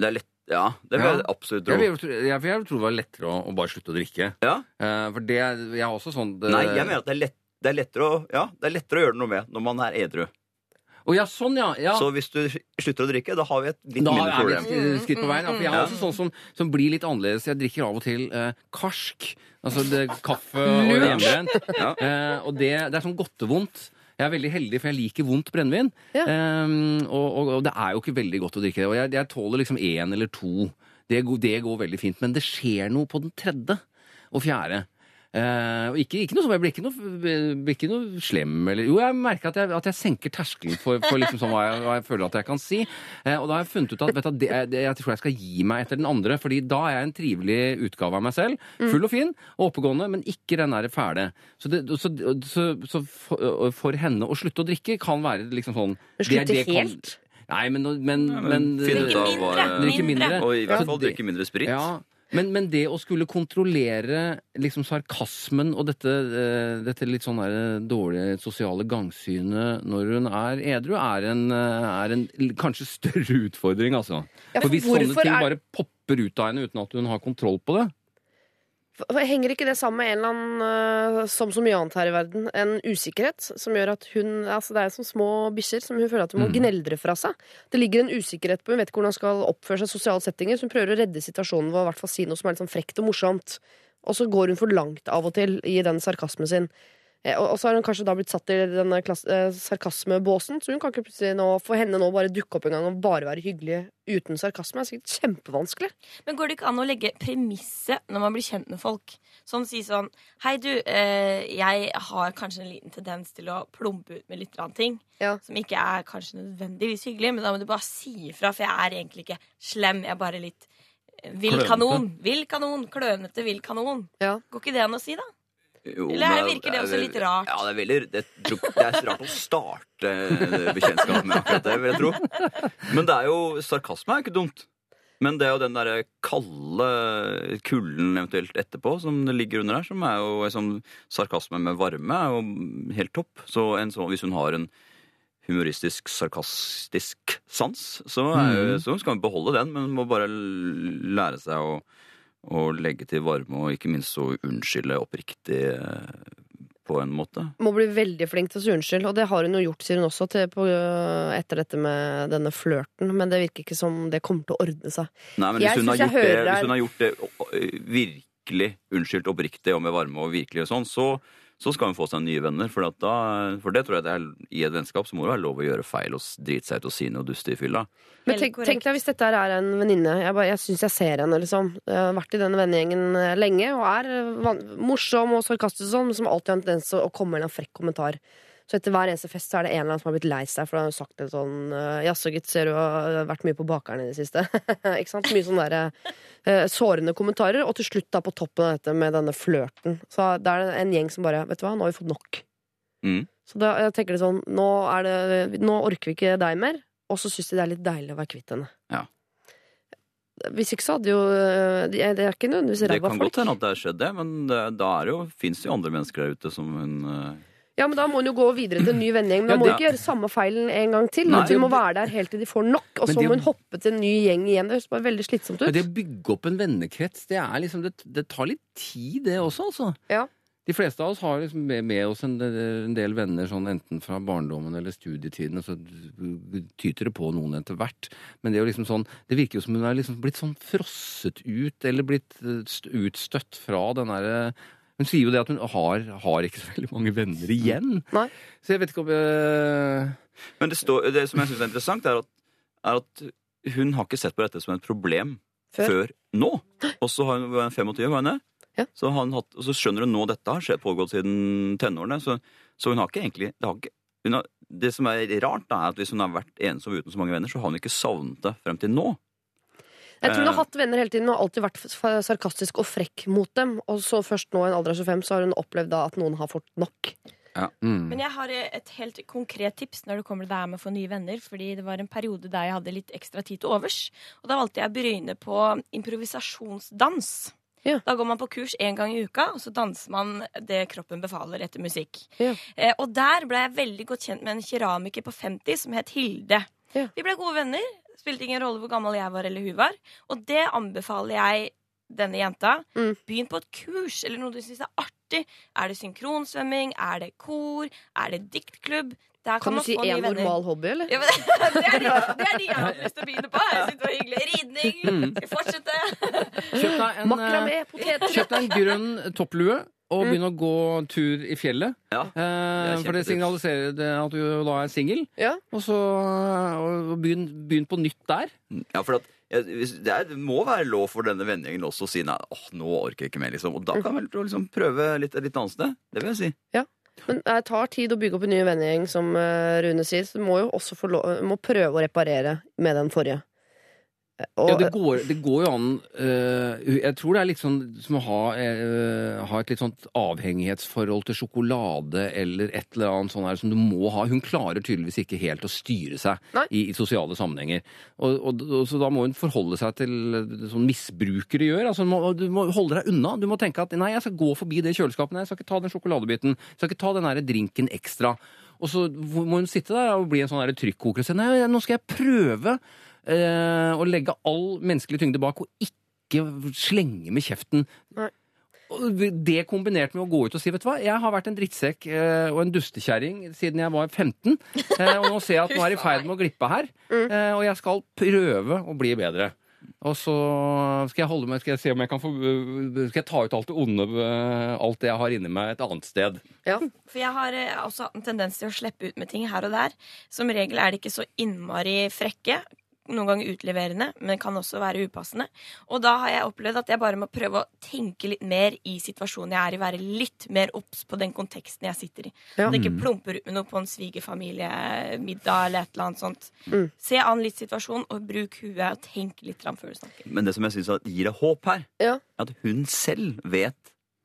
det er lett, ja, det vil Ja. jeg absolutt Jeg, tro. vil- jeg, jeg, jeg tror det var lettere å, å bare slutte å drikke. Ja? Eh, for det Jeg har også sånn det, Nei, jeg mener at det er, lett, det, er lettere å, ja, det er lettere å gjøre noe med når man er edru. Å ja, sånn, ja. ja. Så hvis du slutter å drikke, da har vi et litt Da mindre er vi problem. et skritt på veien. Ja, for jeg er Ja. også sånn som, som blir litt annerledes. Jeg drikker av og til eh, karsk. Altså det, kaffe og hjemmebrent. Ja. Eh, og det, det er sånn godtevondt. Jeg er veldig heldig, for jeg liker vondt brennevin. Ja. Um, og, og, og det er jo ikke veldig godt å drikke det. Og jeg, jeg tåler liksom én eller to. Det, går- det går veldig fint. Men det skjer noe på den tredje og fjerde. Eh, og ikke, ikke noe som jeg blir ikke noe, blir ikke noe slem eller Jo, jeg merker at jeg, at jeg senker terskelen for, for liksom sånn hva, jeg, hva jeg føler at jeg kan si. Uh, og da har jeg funnet ut at vet du, det, det, jeg tror jeg skal gi meg etter den andre, fordi da er jeg en trivelig utgave av meg selv. Full og fin og oppegående, men ikke den der fæle. Så, det, så, så, så for, for henne å slutte å drikke kan være liksom sånn slutte det- det kan- helt? Nei, men, men, men, Finne ut av hva mindre, Drikke mindre. Og i hvert fall drikke mindre sprit. ja, men, men det å skulle kontrollere liksom sarkasmen og dette, eh, dette litt sånn der dårlige sosiale gangsynet når hun er edru, er en, eh, er en kanskje større utfordring, altså. Ja, for for hvis sånne ting bare popper ut av henne uten at hun har kontroll på det Henger ikke det sammen med en eller annen, øh, som så mye annet her i verden, en usikkerhet som gjør at hun altså Det er som små bikkjer som hun føler at hun må Mm. gneldre fra seg. Det ligger en usikkerhet på hun vet ikke hvordan hun skal oppføre seg i sosiale settinger, så hun prøver å redde situasjonen ved å i hvert fall si noe som er litt sånn frekt og morsomt. Og så går hun for langt av og til i den sarkasmen sin. Eh, Og så har hun kanskje da blitt satt i denne eh, sarkasmebåsen, så hun kan ikke plutselig nå, for henne nå bare dukke opp en gang og bare være hyggelig uten sarkasme. Det er sikkert kjempevanskelig. Men går det ikke an å legge premisset når man blir kjent med folk? Sånn si sånn Hei, du, eh, jeg har kanskje en liten tendens til å plumpe ut med litt ting. Ja. Som ikke er kanskje nødvendigvis hyggelig, men da må du bare si ifra, for jeg er egentlig ikke slem. Jeg er bare litt vill kanon. Vill kanon. Klønete vill kanon. Ja. Går ikke det an å si, da? Jo, Eller men virker det også litt rart? Ja, det er veldig det, det er rart å starte eh, bekjentskap med akkurat det, vil jeg tro. Men det er jo sarkasme er jo ikke dumt. Men det er jo den derre kalde kulden eventuelt etterpå som det ligger under her, som er jo sånn sarkasme med varme, er jo helt topp. Så en sånn, hvis hun har en humoristisk, sarkastisk sans, så, er, jo- så skal hun beholde den, men må bare lære seg å, å legge til varme, og ikke minst å unnskylde oppriktig eh, på en måte. må bli veldig flink til å si unnskyld, og det har hun jo gjort, sier hun også, til, på, etter dette med denne flørten, men det virker ikke som det kommer til å ordne seg. Nei, men hvis hun, det, hvis hun har gjort det å- virkelig unnskyldt oppriktig og med varme og virkelig og sånn, så, så skal hun få seg nye venner. For, at da, for det tror jeg det er i et vennskap så må det være lov å gjøre feil og drite seg ut og si noe dust i fylla. Men tenk, tenk deg hvis dette her er en venninne. Jeg, bare- jeg syns jeg ser henne, liksom. Jeg har vært i denne vennegjengen eh, lenge og er van morsom og sarkastisk og sånn, men som alltid har en tendens til å komme med en frekk kommentar. Så etter hver eneste fest så er det en eller annen som har blitt lei seg, for da har hun sagt en sånn eh, Jaså, gitt, ser du har vært mye på bakeren i det siste? ikke sant? Mye sånne der, uh, sårende kommentarer. Og til slutt, da, på toppen av dette med denne flørten, så da er det en gjeng som bare Vet du hva, nå har vi fått nok. Mm. Så da jeg tenker det sånn nå, det, nå orker vi ikke deg mer, og så syns de det er litt deilig å være kvitt henne. Ja. Hvis ikke så hadde jo Det er ikke nødvendigvis ræva folk. Det kan folk. godt hende at det har skjedd, det, men det, da det jo, fins det jo andre mennesker der ute som hun Ja, men Da må hun jo gå videre til en ny vennegjeng. Men da Ja, må hun ikke gjøre samme feilen en gang til. Nei, hun må være der helt til de får nok, og så må hun hoppe til en ny gjeng igjen. Det høres bare veldig slitsomt Men ut. det å bygge opp en vennekrets, det er liksom Det, det tar litt tid, det også, altså. Ja. De fleste av oss har liksom med, med oss en, en del venner sånn enten fra barndommen eller studietiden, og så tyter det på noen etter hvert. Men det er jo liksom sånn Det virker jo som hun er liksom blitt sånn frosset ut, eller blitt eh, utstøtt fra den derre Hun sier jo det at hun har, har ikke så veldig mange venner igjen. Nei. Så jeg vet ikke om jeg Men det, står, det som jeg syns er interessant, er at, er at hun har ikke sett på dette som et problem Før? før, nå. Og så har hun hun er 25, var hun det? Ja. Så, har hatt, og så skjønner hun nå dette har skjedd pågått siden tenårene. Så, så hun har ikke egentlig det, har ikke, hun har, det som er rart, da, er at hvis hun har vært ensom uten så mange venner, så har hun ikke savnet det frem til nå. Jeg tror hun har Eh. hatt venner hele tiden og har alltid vært sarkastisk og frekk mot dem. Og så først nå i en alder av 25 så har hun opplevd da at noen har fått nok. mm. Men jeg har et helt konkret tips når det kommer til det her med å få nye venner. Fordi det var en periode der jeg hadde litt ekstra tid til overs. Og da valgte jeg å bryne på improvisasjonsdans. Ja. Da går man på kurs én gang i uka, og så danser man det kroppen befaler etter musikk. Ja. Eh, og der ble jeg veldig godt kjent med en keramiker på 50 som het Hilde. Ja. Vi ble gode venner. Spilte ingen rolle hvor gammel jeg var eller hun var. Og det anbefaler jeg denne jenta. Mm. Begynn på et kurs eller noe du syns er artig. Er det synkronsvømming? Er det kor? Er det diktklubb? Der Kan du si få én normal hobby, eller? Ja, men, det, er de, det er de jeg har lyst til å begynne på. Jeg synes det var hyggelig. Ridning. Skal fortsette? Kjøp deg en, Makramé, eh, poteter. kjøp deg en grønn topplue. Og Mm. å gå tur i fjellet. Ja, Eh, for det signaliserer det at du da er singel. Ja. Og så og begynn, begynn på nytt der. Ja, for at, jeg- hvis- det, er, det må være lov for denne vennegjengen også å si nei, åh, nå orker jeg ikke mer, liksom. Og da kan vel liksom prøve litt, litt annet sted. Det vil jeg si. Men det tar tid å bygge opp en ny vennegjeng, som eh, Rune sier. Så du må jo også få lov, må prøve å reparere med den forrige. Og, Ja, det går, det går jo an uh, Jeg tror det er litt sånn som å ha, uh, ha et litt sånt avhengighetsforhold til sjokolade eller et eller annet sånt her som du må ha. Hun klarer tydeligvis ikke helt å styre seg i, i sosiale sammenhenger. Og, og, og, så da må hun forholde seg til sånn misbrukere gjør. Altså, du må, du må holde deg unna. Du må tenke at nei, jeg skal gå forbi det kjøleskapet. Nei, jeg skal ikke ta den sjokoladebiten. Jeg skal ikke ta den der drinken ekstra. Og så må hun sitte der og bli en sånn trykkoker og si nei, nå skal jeg prøve eh, å legge all menneskelig tyngde bak og ikke slenge med kjeften. Nei. Og Det kombinert med å gå ut og si vet du hva, jeg har vært en drittsekk eh, og en dustekjerring siden jeg var 15, eh, og nå ser jeg at nå er i ferd med å glippe her, eh, og jeg skal prøve å bli bedre. Og så skal jeg holde meg, skal jeg se om jeg kan få Skal jeg ta ut alt det onde, eh, alt det jeg har inni meg, et annet sted. ja. For jeg har eh, også hatt en tendens til å slippe ut med ting her og der. Som regel er de ikke så innmari frekke. Noen ganger utleverende, men kan også være upassende. Og da har jeg opplevd at jeg bare må prøve å tenke litt mer i situasjonen jeg er i. Være litt mer obs på den konteksten jeg sitter i. Ja. At jeg ikke plumper ut med noe på en svigerfamiliemiddag eller et eller annet sånt. Mm. Se an litt situasjon, og bruk huet og tenk litt fram før du snakker. Men det som jeg synes gir deg håp her, Ja. er at hun selv vet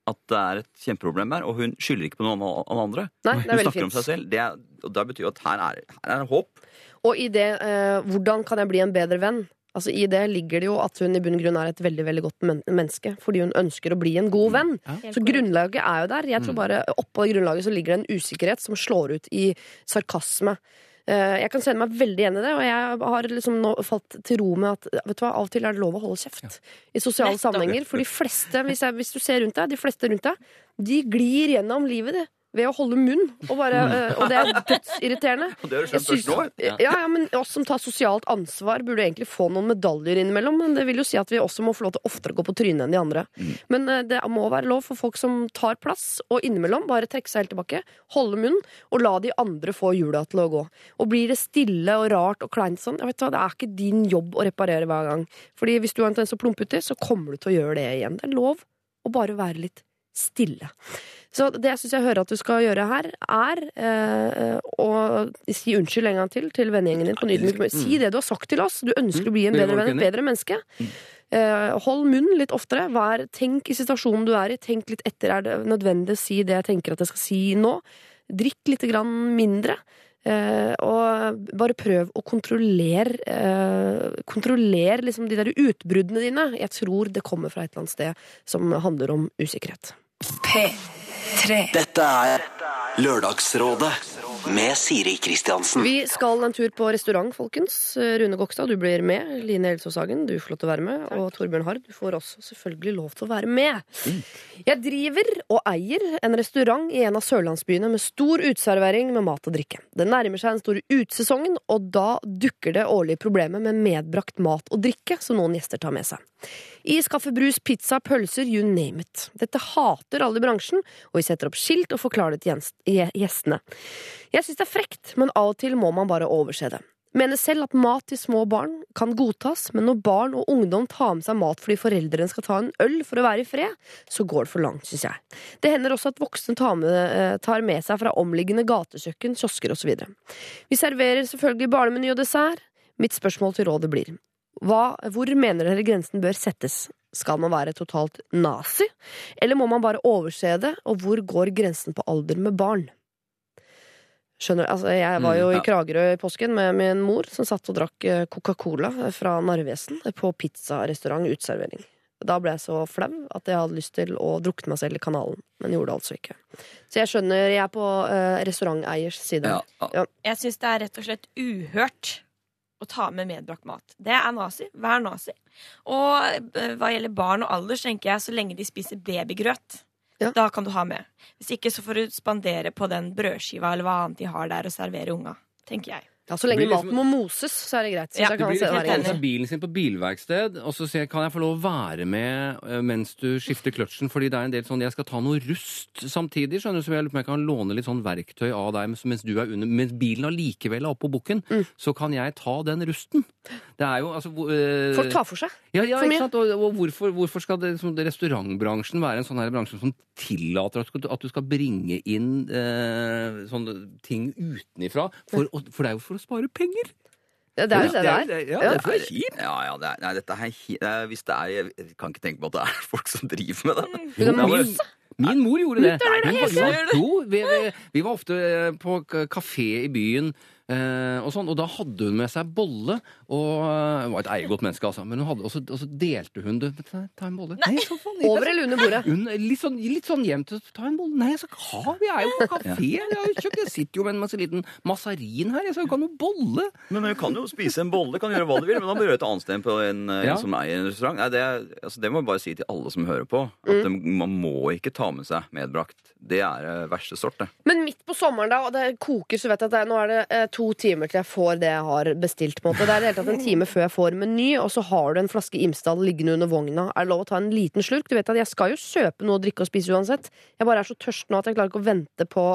at det er et kjempeproblem der, og hun skylder ikke på noen av andre. Nei, det er hun snakker snakker om seg selv. Det, er, og det betyr at her er, her er håp. Og i det eh, hvordan kan jeg bli en bedre venn? Altså I det ligger det jo at hun i bunn og grunn er et veldig veldig godt men menneske. Fordi hun ønsker å bli en god venn. Så grunnlaget er jo der. Jeg tror bare Oppå grunnlaget så ligger det en usikkerhet som slår ut i sarkasme. Eh, Jeg kan kjenne meg veldig igjen i det, og jeg har liksom nå falt til ro med at vet du hva, av og til er det lov å holde kjeft i sosiale sammenhenger. For de fleste, hvis, jeg, hvis du ser rundt deg, de fleste rundt deg, de glir gjennom livet det, ved å holde munn. Og, bare, eh, og det er dødsirriterende. Og det har du skjønt først nå. Ja, ja, men oss som tar sosialt ansvar, burde egentlig få noen medaljer innimellom. Men det vil jo si at vi også må få lov til oftere å gå på trynet enn de andre. Men eh, det må være lov for folk som tar plass, og innimellom bare trekke seg helt tilbake, holde munn, og la de andre få hjula til å gå. Og blir det stille og rart og kleint sånn, jeg vet hva, det er ikke din jobb å reparere hver gang. Fordi hvis du har en tendens til å plumpe uti, så kommer du til å gjøre det igjen. Det er lov å bare være litt stille. Så det jeg syns jeg hører at du skal gjøre her, er eh, å si unnskyld en gang til til vennegjengen din. på Nydelig ydmyk. Si det du har sagt til oss. Du ønsker å bli en bedre venn, et bedre menneske. Eh, hold munn litt oftere. Vær, tenk i situasjonen du er i. Tenk litt etter. Er det nødvendig å si det jeg tenker at jeg skal si nå? Drikk litt grann mindre. Eh, og bare prøv å kontrollere eh, Kontroller liksom de der utbruddene dine. Jeg tror det kommer fra et eller annet sted som handler om usikkerhet. P3. Dette er Lørdagsrådet med Siri Kristiansen. Vi skal en tur på restaurant, folkens. Rune Gokstad, du blir med. Line Elsås Hagen, du får lov til å være med. Og Torbjørn Hard, du får også selvfølgelig lov til å være med. Jeg driver og eier en restaurant i en av sørlandsbyene med stor uteservering med mat og drikke. Det nærmer seg den store utesesongen, og da dukker det årlige problemet med medbrakt mat og drikke som noen gjester tar med seg. Is, kaffe, brus, pizza, pølser, you name it. Dette hater alle i bransjen, og vi setter opp skilt og forklarer det til gjestene. Jeg syns det er frekt, men av og til må man bare overse det. Mener selv at mat til små barn kan godtas, men når barn og ungdom tar med seg mat fordi foreldrene skal ta en øl for å være i fred, så går det for langt, syns jeg. Det hender også at voksne tar med, eh, tar med seg fra omliggende gatekjøkken, kiosker osv. Vi serverer selvfølgelig barnemeny og dessert. Mitt spørsmål til rådet blir hva, hvor mener dere grensen bør settes? Skal man være totalt nazi, eller må man bare overse det, og hvor går grensen på alder med barn? Skjønner du? Altså, jeg var jo Mm, i ja. Kragerø i påsken med min mor, som satt og drakk eh, Coca-Cola fra Narvesen på pizzarestaurant uteservering. Da ble jeg så flau at jeg hadde lyst til å drukne meg selv i kanalen, men gjorde det altså ikke. Så jeg skjønner, jeg er på uh, restauranteiers side. Ja, ja. Jeg syns det er rett og slett uhørt å ta med medbrakt mat. Det er nazi. Vær nazi. Og eh, hva gjelder barn og alder, så tenker jeg så lenge de spiser babygrøt, Ja. da kan du ha med. Hvis ikke så får du spandere på den brødskiva eller hva annet de har der, og servere unga. Tenker jeg. Ja, så lenge liksom- maten må moses, så er det greit. Så Ja, det blir liksom være tatt bilen sin på bilverksted, og så sier kan jeg få lov å være med eh, mens du skifter kløtsjen, fordi det er en del sånn, jeg skal ta noe rust samtidig, skjønner du, så jeg lurer på om jeg kan låne litt sånn verktøy av deg mens- du er under, mens bilen allikevel er oppe på bukken, Mm. så kan jeg ta den rusten. Det er jo, altså... eh, Folk tar for seg. ja, ja, for ikke sant? Og, og hvorfor, hvorfor skal det, liksom, restaurantbransjen være en sånn her bransje som tillater at, at du skal bringe inn eh, sånne ting utenifra? For, for det er jo for å spare penger. Ja, det er jo det det er. Ja, Ja. det er kjipt. Ja, ja, det er, nei, dette er, kjipt. er Hvis det er Jeg kan ikke tenke på at det er folk som driver med det. Det er Ja. Min mor gjorde det. Nei, er det Hun var- Jo, vi, vi, vi var ofte eh, på kafé i byen. Eh, og, sånn, og da hadde hun med seg bolle. Og eh, Hun var et eiergodt menneske, altså. Men hun hadde, og, så, og så delte hun det. Ta, ta en bolle. Nei, så faen, Over eller under bordet? Hun, litt, sånn, litt sånn jevnt. Ta en bolle. Nei, så ha, vi er jo på kafé. Jeg, kjøkken. Jeg sitter jo med en masse liten mazarin her. Jeg skal jo ikke ha noe bolle. Men du kan jo spise en bolle, kan gjøre hva du vil, men da bør du et annet sted enn på en, eh, Ja. en som eier en restaurant. Nei, det, altså, det må jeg bare si til alle som hører på. At det, man må ikke ta med seg medbrakt. Det er verste sort, det. Men midt på sommeren da, og det koker, så vet jeg at det nå er det eh, to timer til jeg får det jeg har bestilt. på en måte. Det er i det hele tatt en time før jeg får meny, og så har du en flaske Imsdal liggende under vogna. Er det lov å ta en liten slurk? Du vet at Jeg skal jo kjøpe noe å drikke og spise uansett. Jeg bare er så tørst nå at jeg klarer ikke å vente på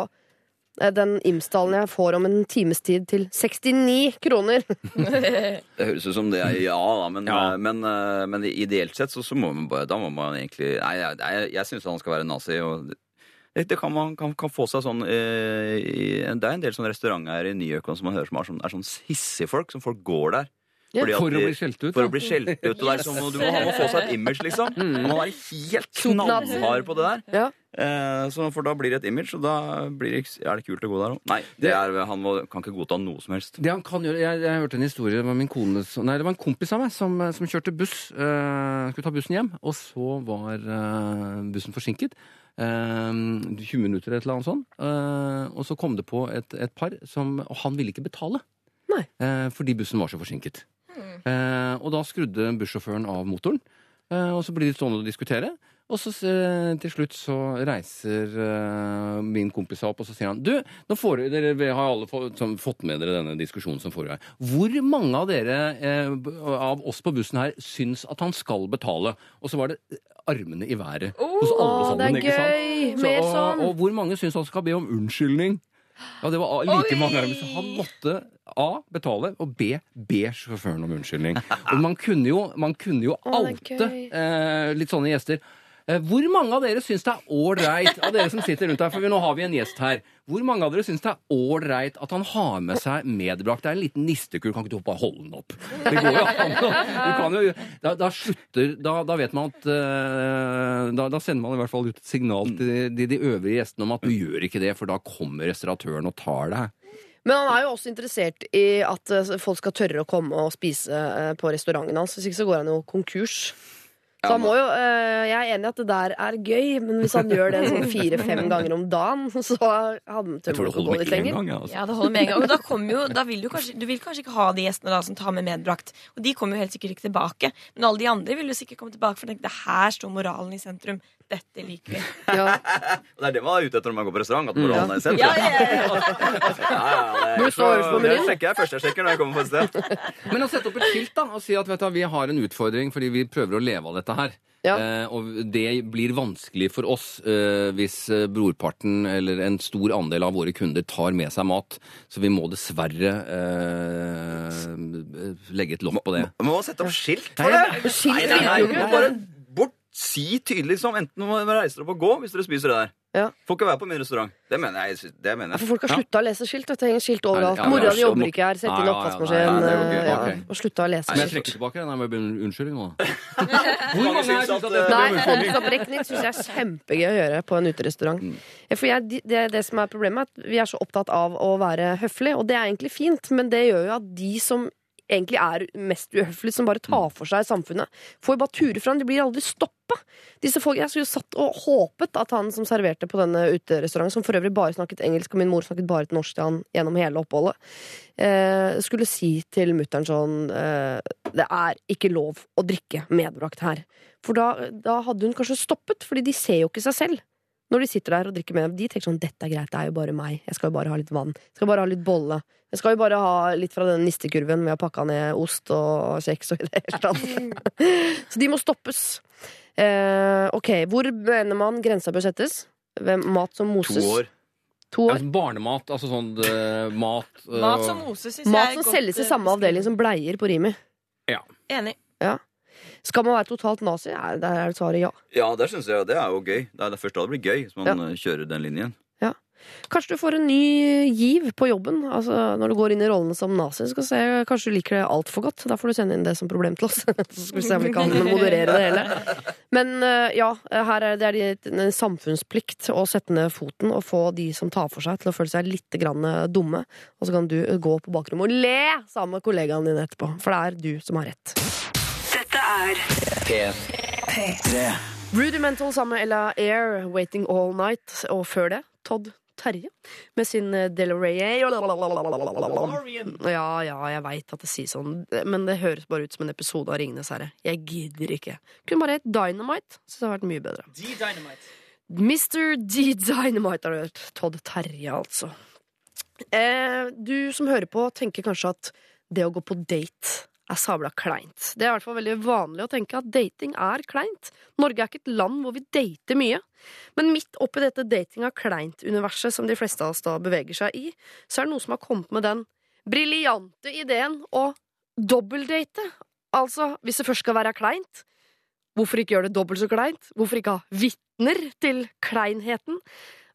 eh, den Imsdalen jeg får om en times tid til 69 kroner. Det høres ut som det er ja, da, men, Ja. eh, men, eh, men ideelt sett så, så må man bare Da må man egentlig Nei, jeg, jeg, jeg syns han skal være nazi. og det, kan man kan, kan få seg sånn eh, i, Det er en del sånne restauranter i Nyøkon som man hører som er sånn, er sånn hissige folk, som folk går der. Ja. For å bli skjelt ut. For da. å bli skjelt ut. Og det er sånn, du må, må få seg et image, liksom. Mm. Man må være helt knallhard på det der. Ja. Eh, så for da blir det et image, og da blir det, er det kult å gå der òg. Nei, det er, han må, kan ikke godta noe som helst. Det han kan gjøre, jeg, jeg hørte en historie, det var min kone, nei, det var en kompis av meg som, som kjørte buss, eh, skulle ta bussen hjem, og så var eh, bussen forsinket. Eh, 20 minutter eller noe sånt. Eh, og så kom det på et, et par som, og han ville ikke betale. Nei. Eh, fordi bussen var så forsinket. Mm. og da skrudde bussjåføren av motoren, eh, og så blir de stående og diskutere. Og så eh, til slutt så reiser eh, min kompis seg opp, og så sier han Du, nå får dere, har alle fått, som, fått med dere denne diskusjonen som foregår. Hvor mange av dere eh, av oss på bussen her syns at han skal betale? Og så var det armene i været hos alle sammen. det er gøy! Så, Mer og, sånn. og hvor mange syns han skal be om unnskyldning? Ja, det var like mange armer, så han måtte A. betale, og B. be sjåføren om unnskyldning. Og man kunne jo, man kunne jo oute eh, litt sånne gjester. Eh, Hvor mange av dere syns det er ålreit av dere som sitter rundt her, for nå har vi en gjest her. Hvor mange av dere syns det er ålreit at han har med seg medbrakt? Det er en liten nistekul, kan ikke du bare holde den opp? Det går jo an. Jo, da, da slutter da, da vet man at eh, da, da sender man i hvert fall ut et signal til de, de øvrige gjestene om at du gjør ikke det, for da kommer restauratøren og tar deg. Men han er jo også interessert i at eh, folk skal tørre å komme og spise på restauranten hans. Hvis ikke så går han jo konkurs. Så han må jo, eh, Jeg er enig i at det der er gøy, men hvis han gjør det sånn fire-fem ganger om dagen, så hadde han ikke å gå litt lenger. gang. Altså. Ja, det holder med en gang. Og da kommer jo, da vil du, kanskje, du vil kanskje ikke ha de gjestene da som tar med medbrakt. Og de kommer jo helt sikkert ikke tilbake. Men alle de andre vil jo sikkert komme tilbake, for tenk, det her står moralen i sentrum. Dette liker vi. Ja. Det er det man er ute etter når man går på restaurant. At moralen er i sentrum. Ja, ja, ja. Ja, ja, det er sjekker jeg først jeg sjekker når jeg kommer på et sted. Men å sette opp et skilt da, og si at vet du, vi har en utfordring fordi vi prøver å leve av dette her. Ja. Eh, og det blir vanskelig for oss eh, hvis eh, brorparten eller en stor andel av våre kunder tar med seg mat. Så vi må dessverre eh, legge et lokk på det. Må må sette opp skilt for det? Skilt Nei, nei, nei, bare bort. Si tydelig, liksom. Enten når dere reiser opp og gå hvis dere spiser det der. Ja. Får ikke være på min restaurant. Det mener jeg. Det mener Ja, jeg. for folk har Ja. slutta å lese skilt. Det henger skilt overalt. Ja, ja, Mora di jobber ikke her. Sett inn oppvaskmaskin. er. Og slutta å lese Men jeg skilt. trekker tilbake den. Jeg må be om unnskyldning nå. Hvor mange syns at Nei, håndsopprekning syns jeg er kjempegøy å gjøre på en uterestaurant. Ja, For jeg, det, det som er problemet, er at vi er så opptatt av å være høflig, og det er egentlig fint, men det gjør jo at de som egentlig er mest uhøflige, som bare tar for seg samfunnet, får bare ture fram. De blir aldri stoppa. Disse folk, Jeg skulle satt og håpet at han som serverte på denne uterestauranten, som for øvrig bare snakket engelsk, og min mor snakket bare til norsk til han gjennom hele oppholdet, eh, skulle si til mutter'n sånn eh, Det er ikke lov å drikke medbrakt her. For da, da hadde hun kanskje stoppet, fordi de ser jo ikke seg selv. Når de sitter der og drikker med, dem, de tenker sånn 'dette er greit, det er jo bare meg', jeg skal jo bare ha litt vann, jeg skal bare ha litt bolle. Jeg skal jo bare ha litt fra den nistekurven med å pakke ned ost og kjeks og i det hele tatt. Så de må stoppes. Eh, ok, hvor mener man grensa bør settes? Hvem, mat som moses? To år. To Ja, år. altså barnemat, altså sånn uh, mat uh, Mat som moses syns jeg Mat som selges i eh, samme avdeling som bleier på Rimi. Enig. Skal man være totalt nazi? Ja, Der er svaret ja. Ja, det synes jeg. Det er jo gøy. Det er det først da det blir gøy, hvis man Ja. eh, kjører den linjen. Kanskje du får en ny giv på jobben altså, når du går inn i rollene som nazi. Skal se, kanskje du liker det altfor godt. Da får du sende inn det som problem til oss. Så skal vi se om vi kan moderere det hele. Men eh, ja, her er det en samfunnsplikt å sette ned foten og få de som tar for seg, til å føle seg litt grann eh, dumme. Og så kan du gå på bakrommet og le sammen med kollegaene dine etterpå. For det er du som har rett. Dette er P3. Rudimental sammen med Ella Air, Waiting All Night. Og før det, Todd Terje med sin eh, Ja, ja, jeg veit at det sies sånn, men det høres bare ut som en episode av Ringenes herre. Jeg gidder ikke. Kunne bare hett Dynamite. Syns det hadde vært mye bedre. Mr. D Dynamite har du hørt. Todd Terje, altså. Eh, du som hører på, tenker kanskje at det å gå på date er sabla kleint. Det er i hvert fall veldig vanlig å tenke at dating er kleint. Norge er ikke et land hvor vi dater mye. Men midt oppi dette dating av kleint-universet som de fleste av oss da beveger seg i, så er det noe som har kommet med den briljante ideen å dobbeldate. Altså, hvis det først skal være kleint, hvorfor ikke gjøre det dobbelt så kleint? Hvorfor ikke ha vitner til kleinheten?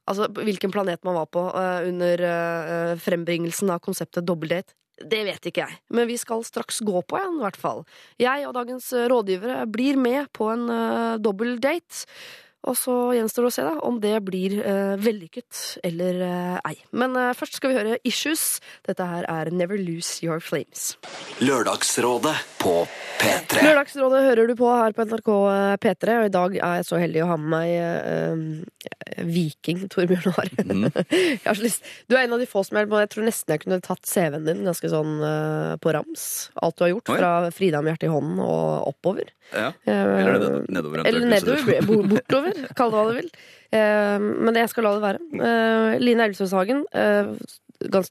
Altså, hvilken planet man var på uh, under uh, frembringelsen av konseptet dobbeldate. Det vet ikke jeg, men vi skal straks gå på en, i hvert fall. Jeg og dagens rådgivere blir med på en uh, dobbeldate. Og så gjenstår det å se da, om det blir eh, vellykket eller eh, ei. Men eh, først skal vi høre Issues. Dette her er Never Lose Your Flames. Lørdagsrådet på P3. Lørdagsrådet hører du på her på NRK P3, og i dag er jeg så heldig å ha med meg eh, Viking Torbjørn Har. jeg har så lyst Du er en av de få som jeg, jeg tror nesten jeg kunne tatt CV-en din ganske sånn eh, på rams. Alt du har gjort, Oi. fra Frida med hjertet i hånden og oppover. Ja. Eh, Eller ned- nedover. Eller nedover, bortover, kall det hva du vil. Eh, men jeg skal la det være. Eh, Line Elvsåshagen, eh,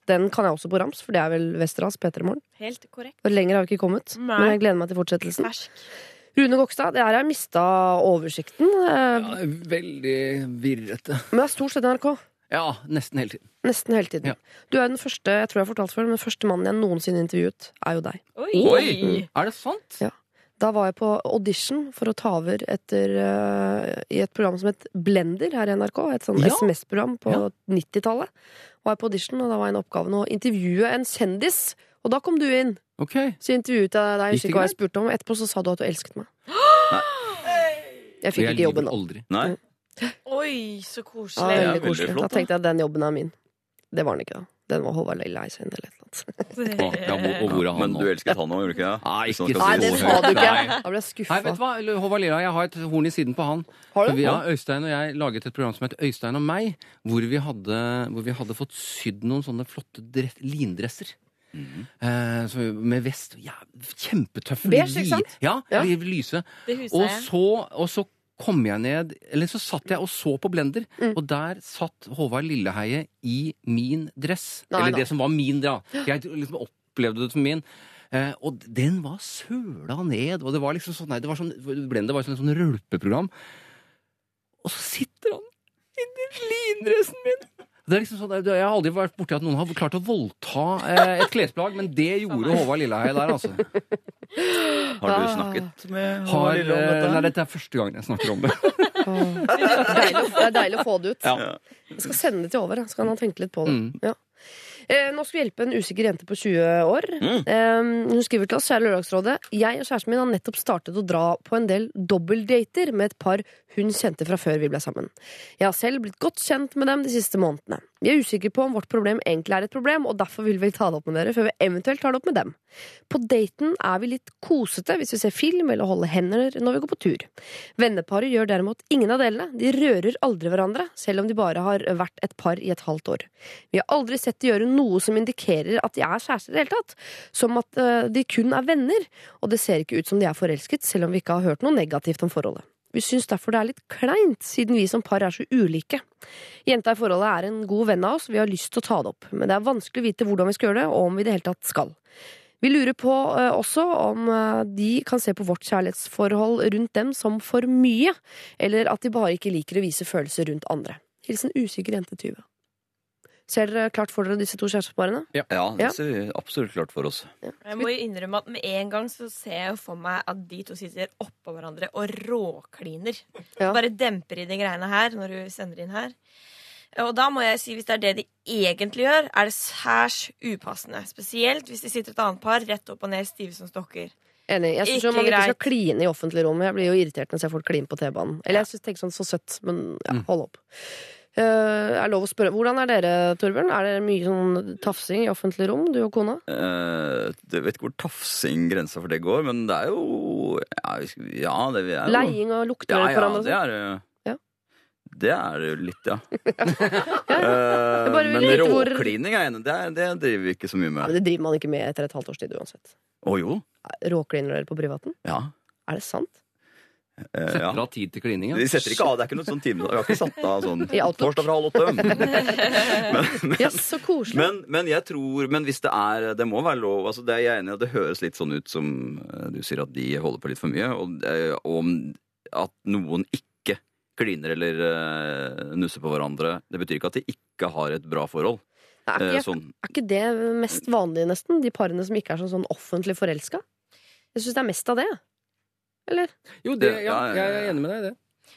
den kan jeg også på rams, for det er vel Westerdals P3 Morgen. Helt korrekt. Og Lenger har vi ikke kommet, Nei. men jeg gleder meg til fortsettelsen. Fersk. Rune Gokstad, det her har jeg mista oversikten. Ja, veldig virrete. Men det er stort sett NRK. Ja, nesten hele tiden. Nesten hele tiden. Ja. Du er den første jeg tror jeg har fortalt før, men den første mannen jeg noensinne intervjuet, er jo deg. Oi! Er det sant? Ja. Da var jeg på audition for å ta over etter, uh, i et program som het Blender her i NRK. Et sånn Ja. SMS-program på Ja. 90-tallet. Var jeg på audition, og da var en oppgave å intervjue en kjendis. Og da kom du inn. Okay. Så intervjuet jeg deg, jeg hva jeg spurte om. Etterpå så sa du at du elsket meg. Jeg fikk jeg ikke jobben nå da. Nei? Oi, så koselig. veldig koselig. flott, Da da. tenkte jeg at den jobben er min. Det var den ikke, da. Den var Håvard lei i eller et eller annet. Ja, og hvor er han Men nå? du elsket han òg, gjorde du ikke det? Nei, ikke skal Nei, det sa du ikke. Nei. Da ble jeg skuffa. vet du hva? Håvard Lilla, jeg har et horn i siden på han. Har du? Vi, ja, Øystein og jeg laget et program som het Øystein og meg, hvor vi hadde, hvor vi hadde fått sydd noen sånne flotte dress, lindresser. Eh, så med vest. Ja, kjempetøffe. Beige, ikke sant? Ja, Ja. lyse. Det huset Og så, og så kom jeg ned Eller så satt jeg og så på Blender, Mm. og der satt Håvard Lilleheie i min dress. Nei eller da. det som var min, da. Jeg liksom opplevde det som min. Eh, og den var søla ned, og det var liksom sånn, nei, det var sånn Blender var sånn, sånn rølpeprogram. Og så sitter han inni lindressen min! Det er liksom sånn, Jeg har aldri vært borti at noen har klart å voldta eh, et klesplagg, men det gjorde Håvard Lilleheie der, altså. Har du snakket med Håvard Lille om eh, dette? nei, dette er første gangen jeg snakker om det. Deilig, det er deilig å få det ut. Ja. Jeg skal sende det til Håvard, så kan han tenke litt på det. Mm. Ja. Eh, nå skal vi hjelpe en usikker jente på 20 år. Mm. Eh, hun skriver til oss, kjære Lørdagsrådet. Jeg og kjæresten min har nettopp startet å dra på en del dobbeltdater med et par hun kjente fra før vi ble sammen. Jeg har selv blitt godt kjent med dem de siste månedene. Vi er usikre på om vårt problem egentlig er et problem, og derfor vil vi ta det opp med dere før vi eventuelt tar det opp med dem. På daten er vi litt kosete hvis vi ser film eller holder hender når vi går på tur. Venneparet gjør derimot ingen av delene. De rører aldri hverandre, selv om de bare har vært et par i et halvt år. Vi har aldri sett de gjøre noe som indikerer at de er kjærester i det hele tatt. Som at eh, de kun er venner, og det ser ikke ut som de er forelsket, selv om vi ikke har hørt noe negativt om forholdet. Vi syns derfor det er litt kleint, siden vi som par er så ulike. Jenta i forholdet er en god venn av oss, vi har lyst til å ta det opp, men det er vanskelig å vite hvordan vi skal gjøre det, og om vi i det hele tatt skal. Vi lurer på eh, også om eh, de kan se på vårt kjærlighetsforhold rundt dem som for mye, eller at de bare ikke liker å vise følelser rundt andre. Hilsen usikker jente 20. Ser dere klart for dere disse to kjæresteparene? Ja, Ja. det ser vi absolutt klart for oss. Jeg må jo innrømme at med en gang så ser jeg for meg at de to sitter oppå hverandre og råkliner. Ja. Bare demper i de greiene her når du sender inn her. Og da må jeg si, hvis det er det de egentlig gjør, er det særs upassende. Spesielt hvis de sitter et annet par rett opp og ned stive som stokker. Enig. Jeg syns man ikke skal kline i offentlig rom. Jeg blir jo irritert når jeg ser folk kline på T-banen. Eller jeg synes, tenker sånn så søtt, men ja, hold opp. Eh, er lov å spørre, Hvordan er dere, Torbjørn? Er det mye sånn tafsing i offentlig rom, du og kona? Uh, jeg vet ikke hvor tafsing grensa for det går, men det er jo Ja, ja det er jo Leiing og lukter Ja, ja, hverandre? det sånn? er det. Det er det jo litt, ja. Eh, men råklining er enig, det, det driver vi ikke så mye Ja, med. men det driver man ikke med etter et halvt års tid uansett. Å jo. Råkliner dere på privaten? Ja. Er det sant? Eh, Setter ja. av tid til kliningen? Vi setter ikke av, det er ikke noe sånn time. Vi har ikke satt av sånn torsdag fra halv åtte. Men, men, Ja, så koselig. men, men jeg tror Men hvis det er Det må være lov. Altså det er jeg enig i, og det høres litt sånn ut som eh, du sier at de holder på litt for mye. Og, eh, og om at noen ikke kliner eller uh, nusser på hverandre, det betyr ikke at de ikke har et bra forhold. er, ikke, sånn, er ikke det mest vanlige, nesten? De parene som ikke er sånn, sånn offentlig forelska? Jeg syns det er mest av det. Eller? Jo, det, ja, jeg er enig med deg i det.